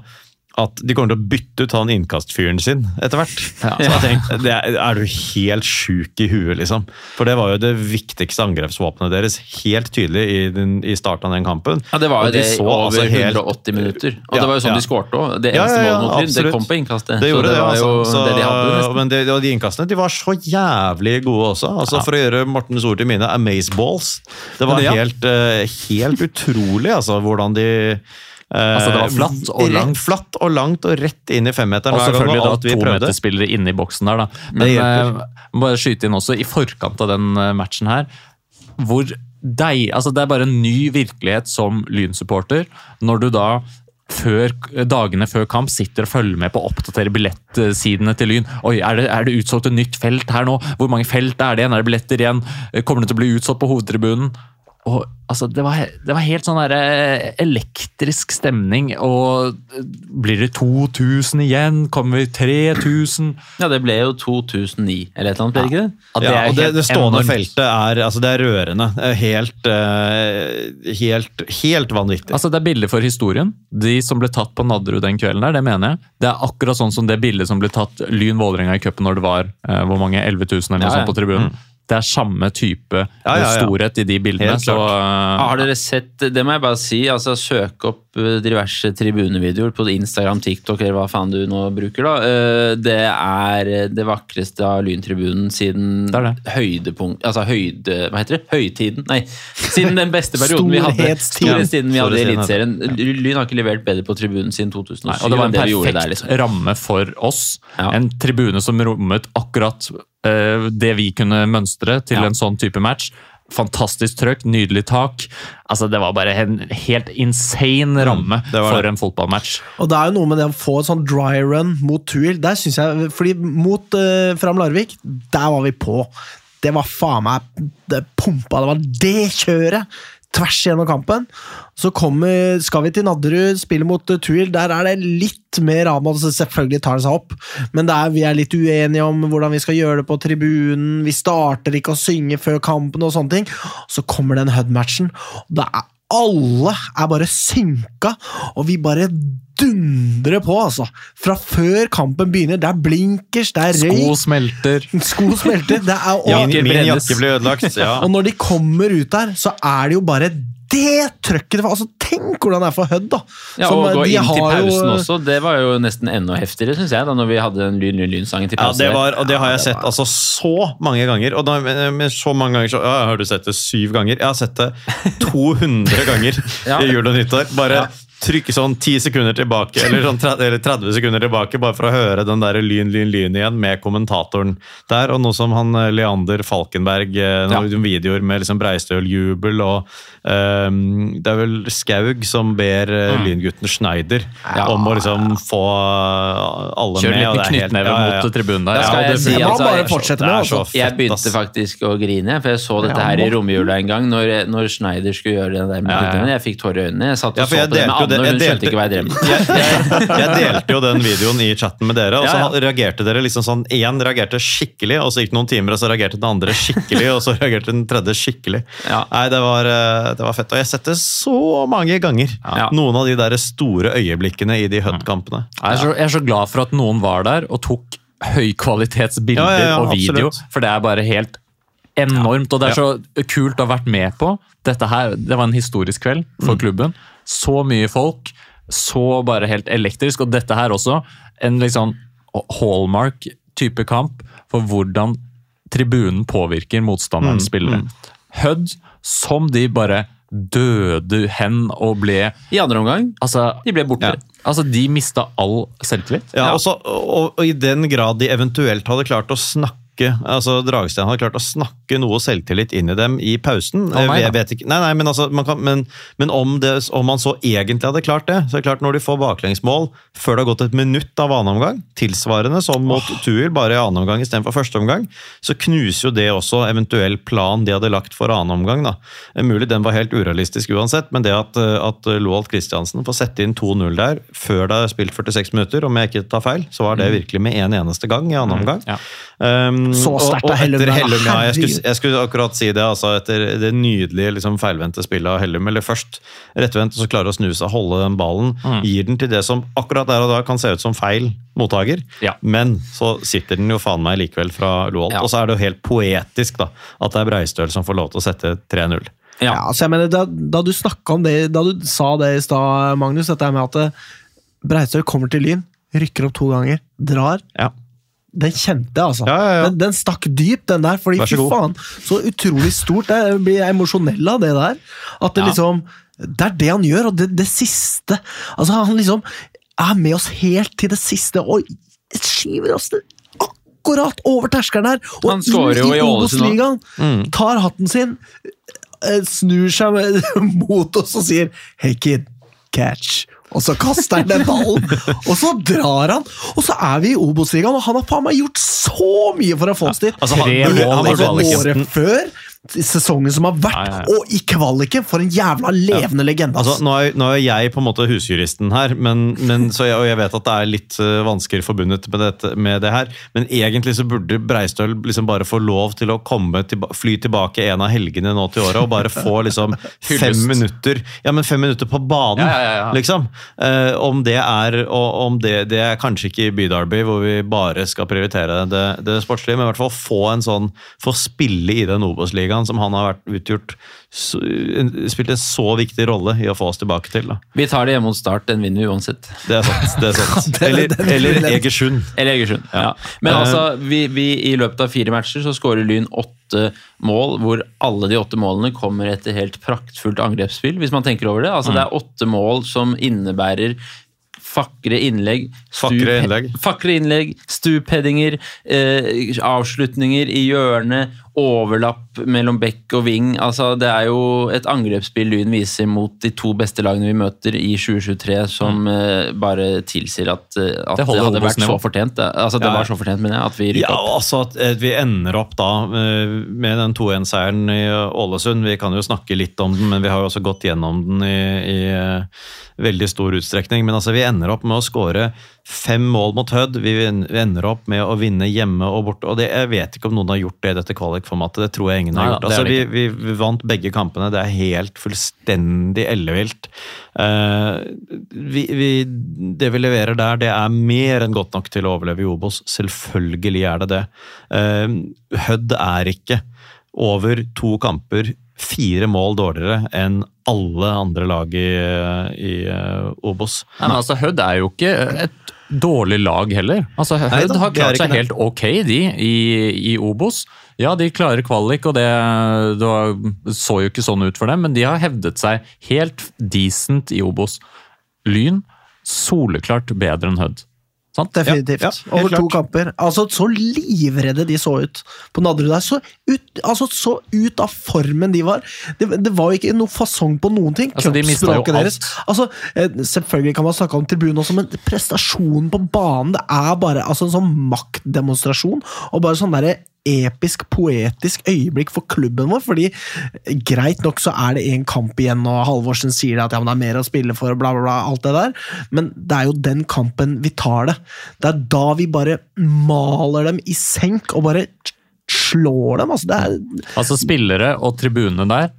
at de kommer til å bytte ut han innkastfyren sin etter hvert. Så jeg tenkte, det er, er du helt sjuk i huet, liksom? For det var jo det viktigste angrepsvåpenet deres, helt tydelig i, den, i starten av den kampen. Ja, Det var jo de det i så over altså helt- 180 minutter. Og Ja, det var jo sånn ja. de skårte òg. Det eneste ja, ja, målet mot Lyn, det kom på innkastet. Det gjorde så det det, var altså. Så, det de hadde. nesten. men det, og de innkastene de var så jævlig gode også. Altså For å gjøre Mortens ord til mine, amazeballs. Det var Ja. helt, eh, helt utrolig, altså, hvordan de Altså, det var flatt og langt. Flatt og langt og rett inn i femmeteren. Og selvfølgelig da to meterspillere inne i boksen der, da. Men eh, må bare skyte inn også, i forkant av den eh, matchen her, hvor deg, altså det er bare en ny virkelighet som Lyn-supporter, når du da før, dagene før kamp sitter og følger med på å oppdatere billettsidene til Lyn. Oi, er det, er det utsolgt et nytt felt her nå? Hvor mange felt er det igjen? Er det billetter igjen? Kommer det til å bli utsolgt på hovedtribunen? Og, altså, det, var, det var helt sånn der, eh, elektrisk stemning. Og eh, blir det 2000 igjen? Kommer vi 3000? Ja, det ble jo 2009 eller et eller annet, ble det ikke det? Ja, Ja, og det, det stående enormt. feltet er, altså det er rørende. Det er Helt, eh, helt, helt vanvittig. Altså, det er bilder for historien. De som ble tatt på Nadderud den kvelden der, det mener jeg. Det er akkurat sånn som det bildet som ble tatt Lyn Vålerenga i cupen når det var eh, hvor mange 11 000 eller noe Ja, ja. sånt på tribunen. Det er samme type Ja, ja, ja. storhet i de bildene. Så, eh, Har dere sett, det må jeg bare si, altså søk opp eh, diverse tribunevideoer på Instagram, TikTok eller hva faen du nå bruker da. Eh, Det er det vakreste av Lyntribunen siden Det det. høydepunkt, altså høyde, hva heter det? Høytiden? Nei, siden den beste perioden vi hadde. Storhetstiden. Vi hadde i Eliteserien. Lyn har ikke levert bedre på tribunen siden 2007 Nei, og det var en perfekt der, liksom. ramme for oss. Ja. En tribune som rommet akkurat det vi kunne mønstre til Ja. en sånn type match. Fantastisk trøkk, nydelig tak. Altså, det var bare en helt insane ramme det det. for en fotballmatch. Og det er jo noe med det å få en sånn dry run mot Tuil. Der synes jeg, fordi Mot uh, Fram Larvik, der var vi på. Det var faen meg Det pumpa. Det var det kjøret! Tvers gjennom kampen. Så kommer, skal vi til Nadderud, spille mot uh, Tuil. Der er det litt mer altså Selvfølgelig tar det seg opp, men er, vi er litt uenige om hvordan vi skal gjøre det på tribunen. Vi starter ikke å synge før kampen og sånne ting. Så kommer den Hud-matchen. det er alle er bare synka, og vi bare dundrer på, altså. Fra før kampen begynner. Det er blinkers, det er Sko smelter. sko smelter. Det er, og, min, min jakke ble ødelagt. Ja. og når de kommer ut der, så er det jo bare det trøkket det var. Altså, tenk hvordan det er for Hødd, da! Ja, Som, og gå inn til pausen jo- pausen også, det var jo nesten enda heftigere, synes jeg, da når vi hadde den Lyn, Lyn, Lyn-sangen til Ja, det var, og det har jeg sett altså, så mange ganger. Og da, med så mange ganger så, ja, Har du sett det syv ganger? Jeg har sett det 200 ganger i jul og nyttår. Bare Ja. Trykke sånn 10 sekunder tilbake, eller, sånn 30, eller 30 sekunder tilbake, bare for å høre den der lyn, lyn, lyn igjen med kommentatoren der. Og noe som han eh, Leander Falkenberg, eh, noen videoer med liksom Breistøl-jubel, og um, det er vel Skaug som ber Mm. eh, lyngutten Schneider om å liksom få alle Kjør med. litt er helt- knyttneve ja, ja, ja. mot tribunen der. Skal Ja, jeg si altså, bare jeg- fortsette det med. er så Altså. fett, Jeg begynte faktisk å grine, for jeg så dette her i romjula en gang, når, når Schneider skulle gjøre det der med Ja, ja, ja. knyttneven. Jeg fikk tårer i øynene. Jeg satt og Ja, så jeg på det med jeg hun skjønte ikke hva jeg drev med. jeg, jeg, jeg delte jo den videoen i chatten med dere, og så Ja, ja. reagerte dere liksom sånn Én reagerte skikkelig, og så gikk det noen timer, og så reagerte den andre skikkelig, og så reagerte den tredje skikkelig. Ja. Nei, det var, eh, det var fett. Og jeg har sett det så mange ganger. Noen av de der store øyeblikkene i de HUD-kampene. Jeg jeg er så glad for at noen var der og tok høykvalitetsbilder og video. absolutt. For det er bare helt enormt, og det er så kult å ha vært med på. Dette her, Det var en historisk kveld for Mm. klubben. Så mye folk, så bare helt elektrisk. Og dette her også, en litt sånn hallmark-type kamp for hvordan tribunen påvirker Mm, spillere. spillere. Hødd, som de bare døde hen og ble I andre omgang Altså, de ble borte. Ja. altså de mista all selvtillit. Ja, også, og, og i den grad de eventuelt hadde klart å snakke altså Dragstein hadde klart å snakke noe selvtillit inn i dem i pausen. Oh, nei jeg vet ikke, nei, nei, men, altså, man kan, men, men om, det, om man så egentlig hadde klart det, så er det klart når de får baklengsmål før det har gått et minutt av annen omgang, tilsvarende som mot Tuil, bare i annen omgang istedenfor første omgang, så knuser jo det også eventuell plan de hadde lagt for annen omgang. da. Er Mulig den var helt urealistisk uansett, men det at, at Loalt Kristiansen får sette inn 2-0 der før det er spilt 46 minutter, om jeg ikke tar feil, så var det virkelig med en eneste gang i annen omgang. Ja. Um, Så sterkt av Hellum. Hellum, ja, jeg, skulle, jeg skulle akkurat si det. altså Etter det nydelige liksom, feilvendte spillet av Hellum. Eller først rettvendt, og så klarer å snu seg, holde den ballen. Mm. Gir den til det som akkurat der og da kan se ut som feil mottaker. Ja. Men så sitter den jo faen meg likevel fra Loholt. Ja. Og så er det jo helt poetisk da, at det er Breistøl som får lov til å sette 3-0. Ja. Ja, altså jeg mener, da, da du snakket om det, da du sa det i stad, Magnus, dette med at eh, Breistøl kommer til Lyn, rykker opp to ganger, drar. Ja. Den kjente jeg, altså. Ja, ja, ja. Den, den stakk dypt, den der. Fordi fy faen, så utrolig stort. Jeg blir emosjonell av det der. At det liksom Det er det han gjør, og det, det siste Altså, han liksom er med oss helt til det siste, og skyver oss ned akkurat over terskelen her, og Han inn i. Obos-ligaen. Mm. Tar hatten sin, eh, snur seg mot oss og sier 'Hey kid, catch'. Og så kaster han den ballen, og så drar han! Og så er vi i Obos-ligaen, og han har faen meg gjort så mye for å få oss dit! Altså, han, Året før, sesongen som har vært, nei, nei. ja. og i kvaliken! For en jævla levende legende! Altså, nå, er, nå er jeg på en måte husjuristen her, men, men, så jeg, og jeg vet at det er litt uh, vansker forbundet med, dette, med det her. Men egentlig så burde Breistøl liksom bare få lov til å komme til, fly tilbake en av helgene nå til året og bare få liksom fem minutter Ja, men fem minutter på banen, Ja, ja, ja. liksom. Uh, om det er og om det, det er kanskje ikke i Bydarby, hvor vi bare skal prioritere det, det sportslige, men i hvert fall få en sånn Få spille i den Obos-ligaen som han har vært utgjort så, Spilt en så viktig rolle i å få oss tilbake til. da. Vi tar det hjemme mot Start, den vinner vi uansett. Det er sant. det er sant. Eller, eller Egersund. Eller Egersund. Ja. Men Eh, altså, vi, vi, i løpet av fire matcher så skårer Lyn åtte mål, hvor alle de åtte målene kommer etter helt praktfullt angrepsspill, hvis man tenker over det. Altså, Det er åtte mål som innebærer Fakre innlegg, Fakre innlegg. fakre innlegg stupheadinger, eh, avslutninger i hjørnet, overlapp mellom back og ving. Altså, det er jo et angrepsspill Lyn viser mot de to beste lagene vi møter i 2023, som uh, bare tilsier at, eh, at Det det, hadde vært så fortjent. det. Altså, det Ja, var så fortjent, mener jeg, at vi rykker Ja, opp. altså at eh, vi ender opp da med den 2-1-seieren i Ålesund. Vi kan jo snakke litt om den, men vi har jo også gått gjennom den i, i veldig stor utstrekning. Men altså, vi ender opp med å skåre fem mål mot Hødd. Vi ender opp med å vinne hjemme og borte. Og det, jeg vet ikke om noen har gjort det i dette kvalikformatet. Det tror jeg ingen har Nei gjort. Altså, vi, vi, vi vant begge kampene. Det er helt fullstendig ellevilt. Uh, vi, vi, det vi leverer der, det er mer enn godt nok til å overleve i Obos. Selvfølgelig er det det. Uh, Hødd er ikke over to kamper fire mål dårligere enn alle andre lag i, i eh, Obos. Nei, men altså, Hødd er jo ikke et dårlig lag heller. Altså, Hødd har klart seg helt ok, de, i, i Obos. Ja, de klarer kvalik, og det, det så jo ikke sånn ut for dem, men de har hevdet seg helt decent i Obos. Lyn soleklart bedre enn Hødd. Sant? Definitivt. Ja, ja, Over to klart. kamper. Altså, Så livredde de så ut på Nadderud der. Så ut, altså, så ut av formen de var. Det, det var ikke noe fasong på noen ting. Altså, de mistet jo deres. alt. Altså, eh, selvfølgelig kan man snakke om tribunen også, men prestasjonen på banen det er bare altså, en sånn maktdemonstrasjon. Og bare sånn derre episk, poetisk øyeblikk for klubben vår. fordi greit nok så er det én kamp igjen, og Halvorsen sier at ja, det er mer å spille for, og bla, bla, bla, alt det der. Men det er jo den kampen vi tar det. Det er da vi bare maler dem i senk og bare slår dem. Altså, Altså Spillere og tribunene der,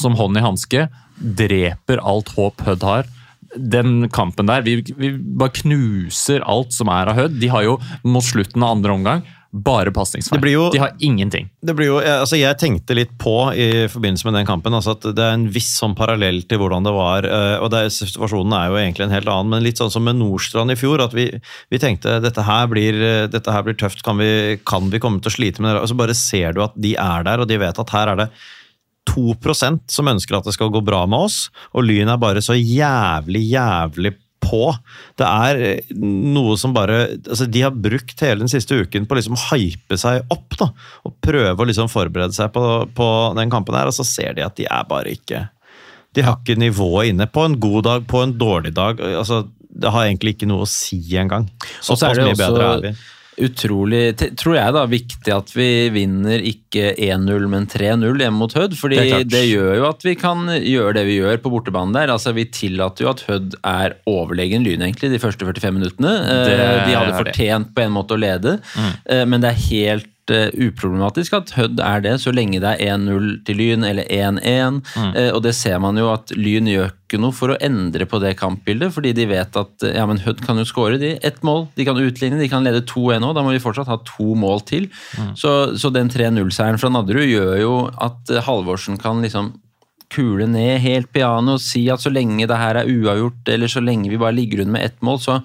som hånd i hanske, dreper alt håp Hødd har. Den kampen der, vi, vi bare knuser alt som er av Hødd. De har jo mot slutten av andre omgang bare pasningsfeil. De har ingenting. Det blir jo, altså jeg tenkte litt på i forbindelse med den kampen altså at det er en viss sånn parallell til hvordan det var. eh, og det Situasjonen er jo egentlig en helt annen, men litt sånn som med Nordstrand i fjor. At vi, vi tenkte dette her blir, eh, dette her blir tøft, kan vi, kan vi komme til å slite med det? Og så bare ser du at de er der, og de vet at her er det 2% som ønsker at det skal gå bra med oss, og Lyn er bare så jævlig, jævlig på. Det er eh, noe som bare altså De har brukt hele den siste uken på å liksom hype seg opp da, og prøve å liksom forberede seg på, på den kampen her, og så ser de at de er bare ikke De har ikke nivået inne. På en god dag, på en dårlig dag. altså Det har egentlig ikke noe å si engang. Såpass mye bedre er vi. Utrolig, tror jeg da, viktig at vi vinner ikke 1-0, men 3-0 hjemme mot Hødd. fordi Det det, gjør jo at vi kan gjøre det vi gjør på bortebanen der. altså Vi tillater jo at Hødd er overlegen Lyn egentlig de første 45 minuttene. Eh, Det De hadde de. fortjent på en måte å lede, mm. men det er helt eh, uproblematisk at Hødd er det, så lenge det er 1-0 til Lyn eller 1-1. Eh, Og det ser man jo at Lyn gjør ikke noe for å endre på det kampbildet, fordi de vet at eh, ja, men Hødd kan jo skåre de. Ett mål, de kan utligne, de kan lede 2-1 òg, da må vi fortsatt ha to mål til. Så, så den 3-0-seieren fra Nadderud gjør jo at Halvorsen kan liksom kule ned helt piano og si at så lenge det her er uavgjort, eller så lenge vi bare ligger under med ett mål, så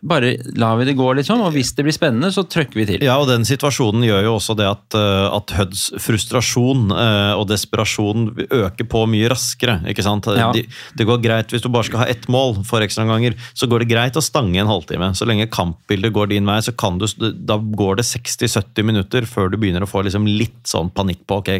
bare lar vi det gå, liksom. Og hvis det blir spennende, så trykker vi til. Ja, og den situasjonen gjør jo også det at, eh, at Huds frustrasjon eh, og desperasjon øker på mye raskere. ikke sant? Ja. De, det går greit Hvis du bare skal ha ett mål for ekstraomganger, så går det greit å stange en halvtime. Så lenge kampbildet går din vei, så kan du, da går det 60-70 minutter før du begynner å få liksom litt sånn panikk på ok,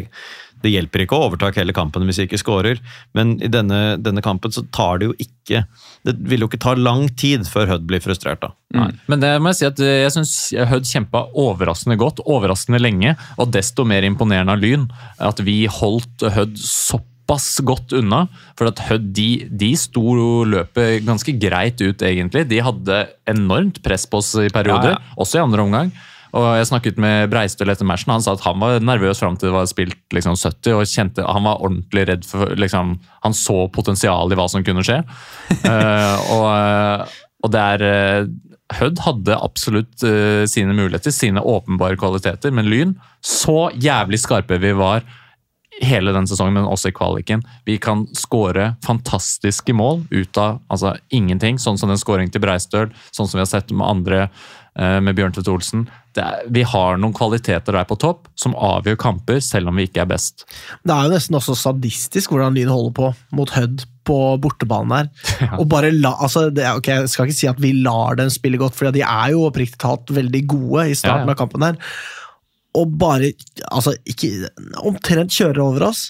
det hjelper ikke å overta hele kampen hvis de ikke skårer, men i denne, denne kampen så tar det jo ikke Det vil jo ikke ta lang tid før Hødd blir frustrert, da. Mm. Men det må jeg si at eh, jeg syns Hødd kjempa overraskende godt, overraskende lenge, og desto mer imponerende av Lyn. At vi holdt Hødd såpass godt unna. For at Hødd de, de sto løpet ganske greit ut, egentlig. De hadde enormt press på oss i perioder, Ja, også i andre omgang. Og jeg snakket med Breistøl etter matchen. Han sa at han var nervøs fram til det var spilt liksom 70, og kjente, han var ordentlig redd for liksom, Han så potensial i hva som kunne skje. uh, og, eh, og der er eh, Hødd hadde absolutt uh, sine muligheter, sine åpenbare kvaliteter, men Lyn Så jævlig skarpe vi var hele den sesongen, men også i kvaliken. Vi kan skåre fantastiske mål ut av altså, ingenting, sånn som den skåringen til Breistøl, sånn som vi har sett med andre, eh, Bjørn Tvedt Olsen. Det er, vi har noen kvaliteter der på topp som avgjør kamper, selv om vi ikke er best. Det er jo nesten også sadistisk hvordan Lyn holder på mot Hødd på bortebanen her. Og bare la, altså det, er- ok, Jeg skal ikke si at vi lar dem spille godt, for de er jo oppriktig talt veldig gode i starten Ja, ja. av kampen her. Og bare altså, ikke, omtrent kjører over oss.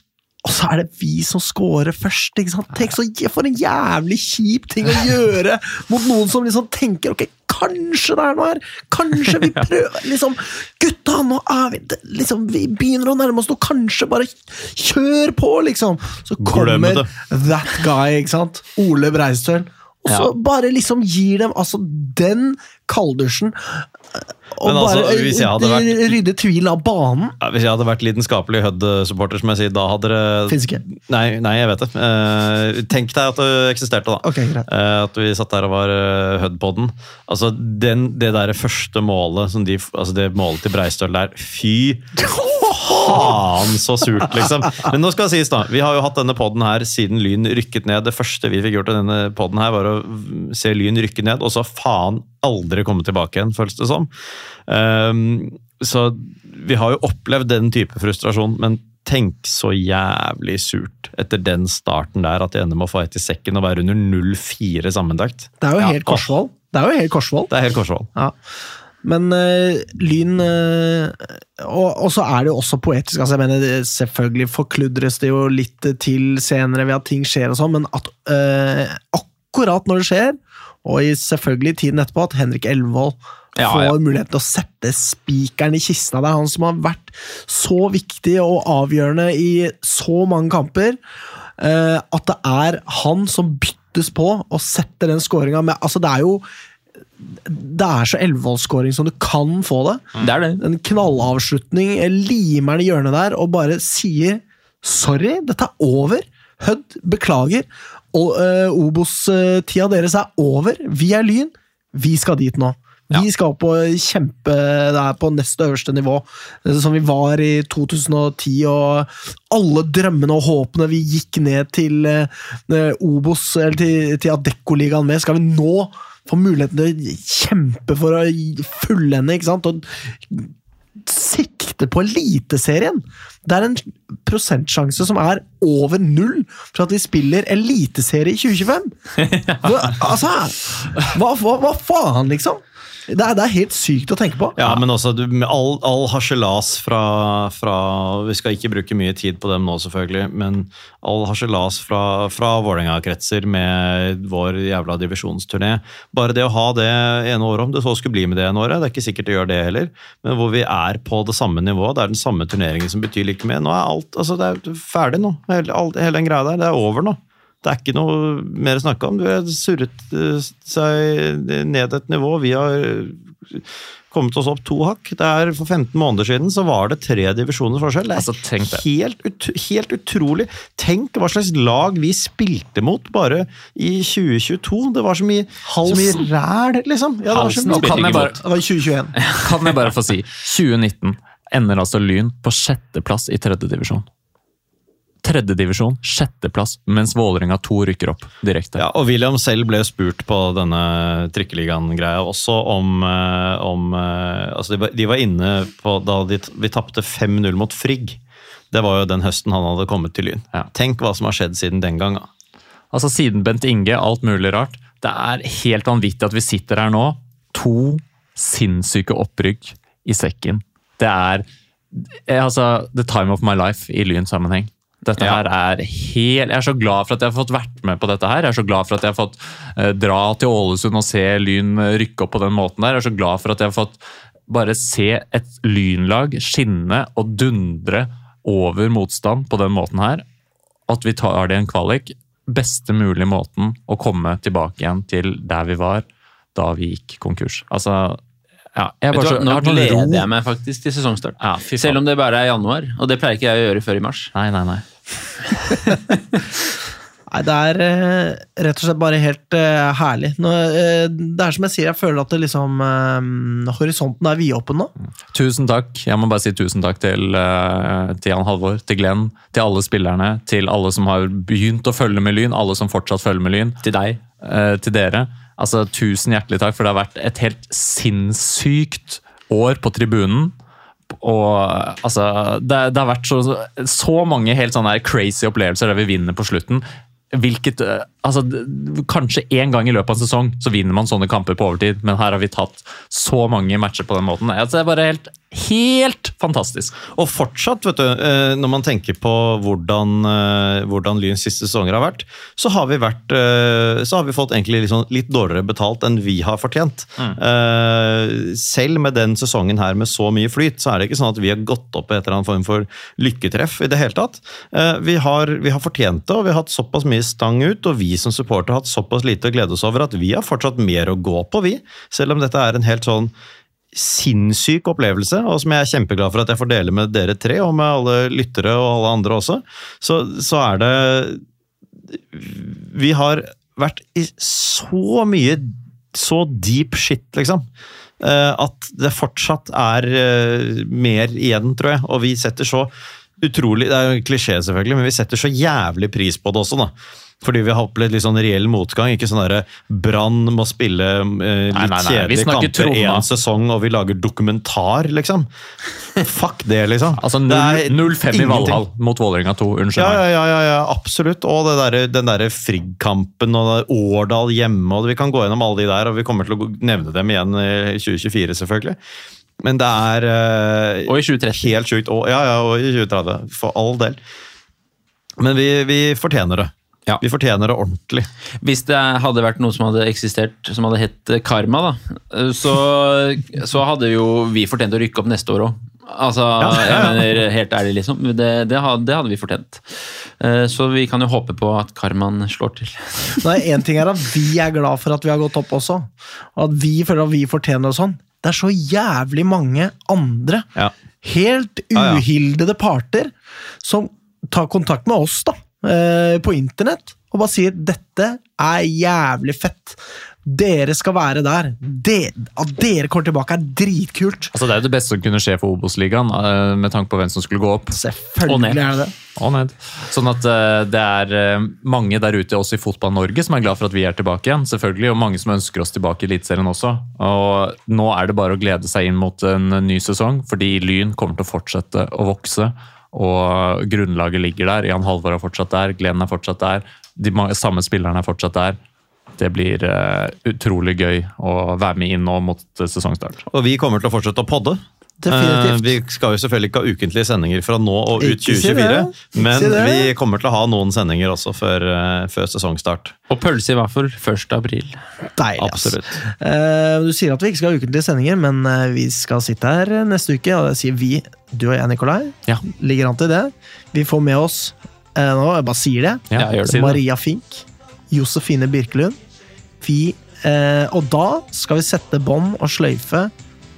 Og så er det vi som scorer først. ikke sant? Tenk så, For en jævlig kjip ting å gjøre mot noen som liksom tenker ok, kanskje det er noe her! Kanskje vi prøver liksom, Gutta, nå er vi liksom, Vi begynner å nærme oss noe, kanskje bare kjør på, liksom! Så kommer that guy, ikke sant? Ole Breistøl. Og så bare liksom gir dem altså den kalddusjen. Og altså, bare vært- rydde tvil av banen. Ja, hvis jeg hadde vært lidenskapelig Hødd-supporter, som jeg sier, da hadde det Fins ikke. Nei, nei, jeg vet det. Uh, tenk deg at det eksisterte, da. Okay. Eh, at vi satt der og var uh, Hødd-podden. Altså, den, det der første målet, som de, altså det målet til Breistøl der, fy faen så surt, liksom. Men nå skal det sies, da. Vi har jo hatt denne podden her siden Lyn rykket ned. Det første vi fikk gjort i denne podden her, var å se Lyn rykke ned, og så faen aldri komme tilbake igjen, føles det som. Um, så vi har jo opplevd den type frustrasjon, men tenk så jævlig surt etter den starten der, at de ender med å få ett i sekken og være under 0-4 sammenlagt. Det er jo Ja, helt Korsvoll. Det er jo helt Korsvoll. Det er helt korsvoll. Ja. Men eh, Lyn eh, og, og så er det jo også poetisk. altså jeg mener Selvfølgelig forkludres det jo litt til senere ved at ting skjer, og sånn, men at eh, akkurat når det skjer, og i selvfølgelig tiden etterpå, at Henrik Elvold Ja, får ja. muligheten til å sette spikeren i kista. Det er han som har vært så viktig og avgjørende i så mange kamper. at det er han som byttes på og setter den skåringa med Altså, det er jo Det er så Elvevold-skåring som du kan få det. Det er det. En knallavslutning, limer det hjørnet der og bare sier sorry, dette er over. Hødd, beklager. Og uh, Obos-tida deres er over. Vi er Lyn. Vi skal dit nå. Vi skal opp og kjempe der på neste øverste nivå, eh, som vi var i 2010. Og alle drømmene og håpene vi gikk ned til eh, Obos, eller til, til Adeccoligaen med, skal vi nå få muligheten til å kjempe for å fullende, ikke sant? Og sikte på Eliteserien! Det er en prosentsjanse som er over null for at vi spiller Eliteserie i 2025! Hva, altså, hva, hva, hva faen, liksom? Det er, det er helt sykt å tenke på. Ja, men også du, all, all harselas fra, fra Vi skal ikke bruke mye tid på dem nå, selvfølgelig, men all harselas fra, fra Vålerenga-kretser med vår jævla divisjonsturné Bare det å ha det ene året, om det så skulle bli med det ene året, det er ikke sikkert det gjør det heller, men hvor vi er på det samme nivået, det er den samme turneringen som betyr like mye. Nå er alt altså det er ferdig nå. Hele, alt- hele den greia der. Det er over nå. Det er ikke noe mer å snakke om. Du har surret eh, seg ned et nivå. Vi har eh, kommet oss opp to hakk. Det er For 15 måneder siden så var det tre divisjoners forskjell. Det er Altså, tenk det. helt, ut, helt utrolig. Tenk hva slags lag vi spilte mot bare i 2022. Det var så mye, så mye ræl, liksom. Ja, det var så Halsen mye. Kan jeg bare, Det var 2021. kan jeg bare få si 2019 ender altså Lyn på sjetteplass i tredjedivisjon. Tredjedivisjon, sjetteplass, mens Vålerenga 2 rykker opp direkte. Ja, og William selv ble spurt på denne trikkeligaen-greia også om, eh, om eh, altså de, var, de var inne på da de, vi tapte 5-0 mot Frigg. Det var jo den høsten han hadde kommet til Lyn. Ja. Tenk hva som har skjedd siden den gang. Altså Siden Bent Inge, alt mulig rart. Det er helt vanvittig at vi sitter her nå. To sinnssyke opprykk i sekken. Det er eh, altså the time of my life i Lyn-sammenheng. Dette Ja. her er helt Jeg er så glad for at jeg har fått vært med på dette her. Jeg er så glad for at jeg har fått eh, dra til Ålesund og se Lyn rykke opp på den måten der. Jeg er så glad for at jeg har fått bare se et lynlag skinne og dundre over motstand på den måten her. At vi tar det i en kvalik. Beste mulig måten å komme tilbake igjen til der vi var da vi gikk konkurs. Altså, ja, jeg du bare så, nå jeg gleder ro. jeg meg faktisk til sesongstart. Ja. Selv om det bare er januar, og det pleier ikke jeg å gjøre før i mars. Nei, nei, nei. Nei, det er eh, rett og slett bare helt uh, herlig. Nå, uh, det er som jeg sier, jeg føler at det liksom uh, Horisonten er vidåpen nå. Tusen takk. Jeg må bare si tusen takk til, til Jan Halvor, til Glenn, til alle spillerne, til alle som har begynt å følge med Lyn, alle som fortsatt følger med Lyn. Til deg. eh, til dere. Altså, Tusen hjertelig takk, for det har vært et helt sinnssykt år på tribunen. Og altså, det, det har vært så, så mange helt sånne crazy opplevelser der vi vinner på slutten. Hvilket, eh, altså, Kanskje én gang i løpet av en sesong så vinner man sånne kamper på overtid, men her har vi tatt så mange matcher på den måten. Altså, det er bare helt, helt fantastisk. Og fortsatt, vet du, eh, når man tenker på hvordan, eh, hvordan Lyns siste sesonger har vært, så har vi, vært, eh, så har vi fått egentlig sånn, litt dårligere betalt enn vi har fortjent. Mm. Selv med den sesongen her med så mye flyt, så er det ikke sånn at vi har gått opp i et eller annet form for lykketreff i det hele tatt. Vi har, vi har fortjent det, og vi har hatt såpass mye stang ut, og vi som supporter har hatt såpass lite å glede oss over at vi har fortsatt mer å gå på, vi. Selv om dette er en helt sånn sinnssyk opplevelse, og som jeg er kjempeglad for at jeg får dele med dere tre, og med alle lyttere og alle andre også, så, så er det Vi har vært i så mye så deep shit, liksom. eh, At det fortsatt er eh, mer igjen, tror jeg. Og vi setter så utrolig Det er jo en klisjé, selvfølgelig, men vi setter så jævlig pris på det også, da. Fordi vi har opplevd litt sånn reell motgang. Ikke sånn derre Brann må spille eh, litt Nei, nei, nei, kjedelige kamper én sesong, og vi lager dokumentar, liksom. Fuck det, liksom. Altså er 0-5 i. Valhall mot Vålerenga 2. Unnskyld Ja, meg. ja, ja, ja, absolutt. Og det der, den derre Frigg-kampen og Årdal hjemme. og Vi kan gå gjennom alle de der, og vi kommer til å nevne dem igjen i 2024, selvfølgelig. Men det er eh, Og i 2030. helt sjukt. Og, ja, ja, og i 2030. For all del. Men vi, vi fortjener det. Ja. Vi fortjener det ordentlig. Hvis det hadde vært noe som hadde eksistert som hadde hett karma, da, så, så hadde jo vi fortjent å rykke opp neste år òg. Altså, jeg mener helt ærlig, liksom. Det, det, hadde, det hadde vi fortjent. Eh, Så vi kan jo håpe på at karmaen slår til. Nei, en ting er at vi er glad for at vi har gått opp også, og at vi føler at vi fortjener det sånn. Det er så jævlig mange andre Ja. helt Ja, ja. uhildede parter som tar kontakt med oss da, eh, på internett og bare sier 'dette er jævlig fett'. Dere skal være der. Det, at dere kommer tilbake, er dritkult. Altså, det er jo det beste som kunne skje for Obos-ligaen, eh, med tanke på hvem som skulle gå opp. Og Selvfølgelig ned. er det det. Og ned. Sånn at eh, det er eh, mange der ute, også i Fotball-Norge, som er glad for at vi er tilbake igjen. selvfølgelig, Og mange som ønsker oss tilbake i Eliteserien også. Og nå er det bare å glede seg inn mot en ny sesong, fordi Lyn kommer til å fortsette å vokse. Og grunnlaget ligger der. Jan Halvor er fortsatt der, Glenn er fortsatt der. De samme spillerne er fortsatt der. Det blir uh, utrolig gøy å være med inn nå mot eh, sesongstart. Og vi kommer til å fortsette å podde. Definitivt. Eh, Vi skal jo selvfølgelig ikke ha ukentlige sendinger fra nå og ut Ikke 2024, det. Men si vi kommer til å ha noen sendinger også før, eh, før sesongstart. Og pølse i vaffel 1. april. Deilig, ass. Absolutt. Eh, du sier at vi ikke skal ha ukentlige sendinger, men vi skal sitte her neste uke, og det sier vi, du og jeg, Nikolai. Ja. Ligger an til det. Vi får med oss eh, nå, jeg bare sier det, Ja, gjør det. Maria Fink, Josefine Birkelund. Vi, eh, og da skal vi sette bånd og sløyfe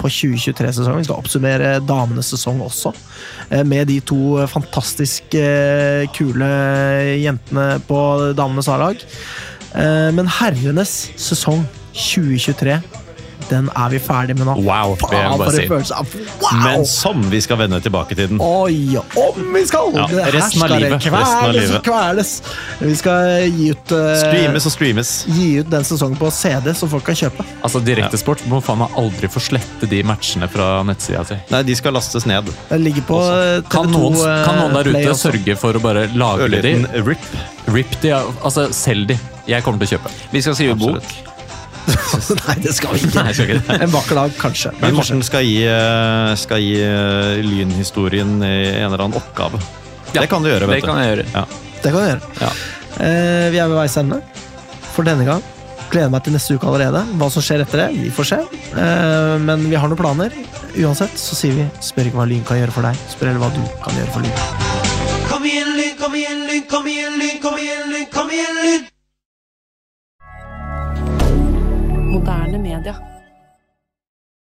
på 2023-sesongen. Vi skal oppsummere damenes sesong også, eh, med de to fantastisk eh, kule jentene på damenes A-lag. Eh, Men herrenes sesong 2023, den er vi ferdig med nå. Wow, Faen, for en følelse av wow! Men som vi skal vende tilbake til den. Oi, om vi skal! Ja, resten av livet. Resten av Kveles livet. og kveles. Vi skal gi ut uh, Streames og streames. Gi ut den sesongen på CD, så folk kan kjøpe. Altså, Direktesport må faen meg aldri få slette de matchene fra nettsida si. Nei, de skal lastes ned. Det ligger på eh, TV2 Kan noen, eh, kan noen der ute sørge for å bare lagre de? Rip. Rip de, altså selg de. Jeg kommer til å kjøpe. Vi skal skrive bok. Nei, det skal vi ikke. Nei, skal ikke. En vakker dag, kanskje. Men Morten skal gi, eh, skal gi eh, lynhistorien i en eller annen oppgave. Ja, det kan du gjøre, Det vet kan jeg gjøre. Det kan du gjøre. Ja. Eh, vi er ved veis ende for denne gang. Gleder meg til neste uke allerede. Hva som skjer etter det, vi får se. Eh, men vi har noen planer. Uansett så sier vi spør ikke hva Lyn kan gjøre for deg, spør heller hva du kan gjøre for Lyn. Kom igjen, Lyn, kom igjen, Lyn, kom igjen, Lyn, kom igjen, Lyn, kom igjen, Lyn! Moderne media.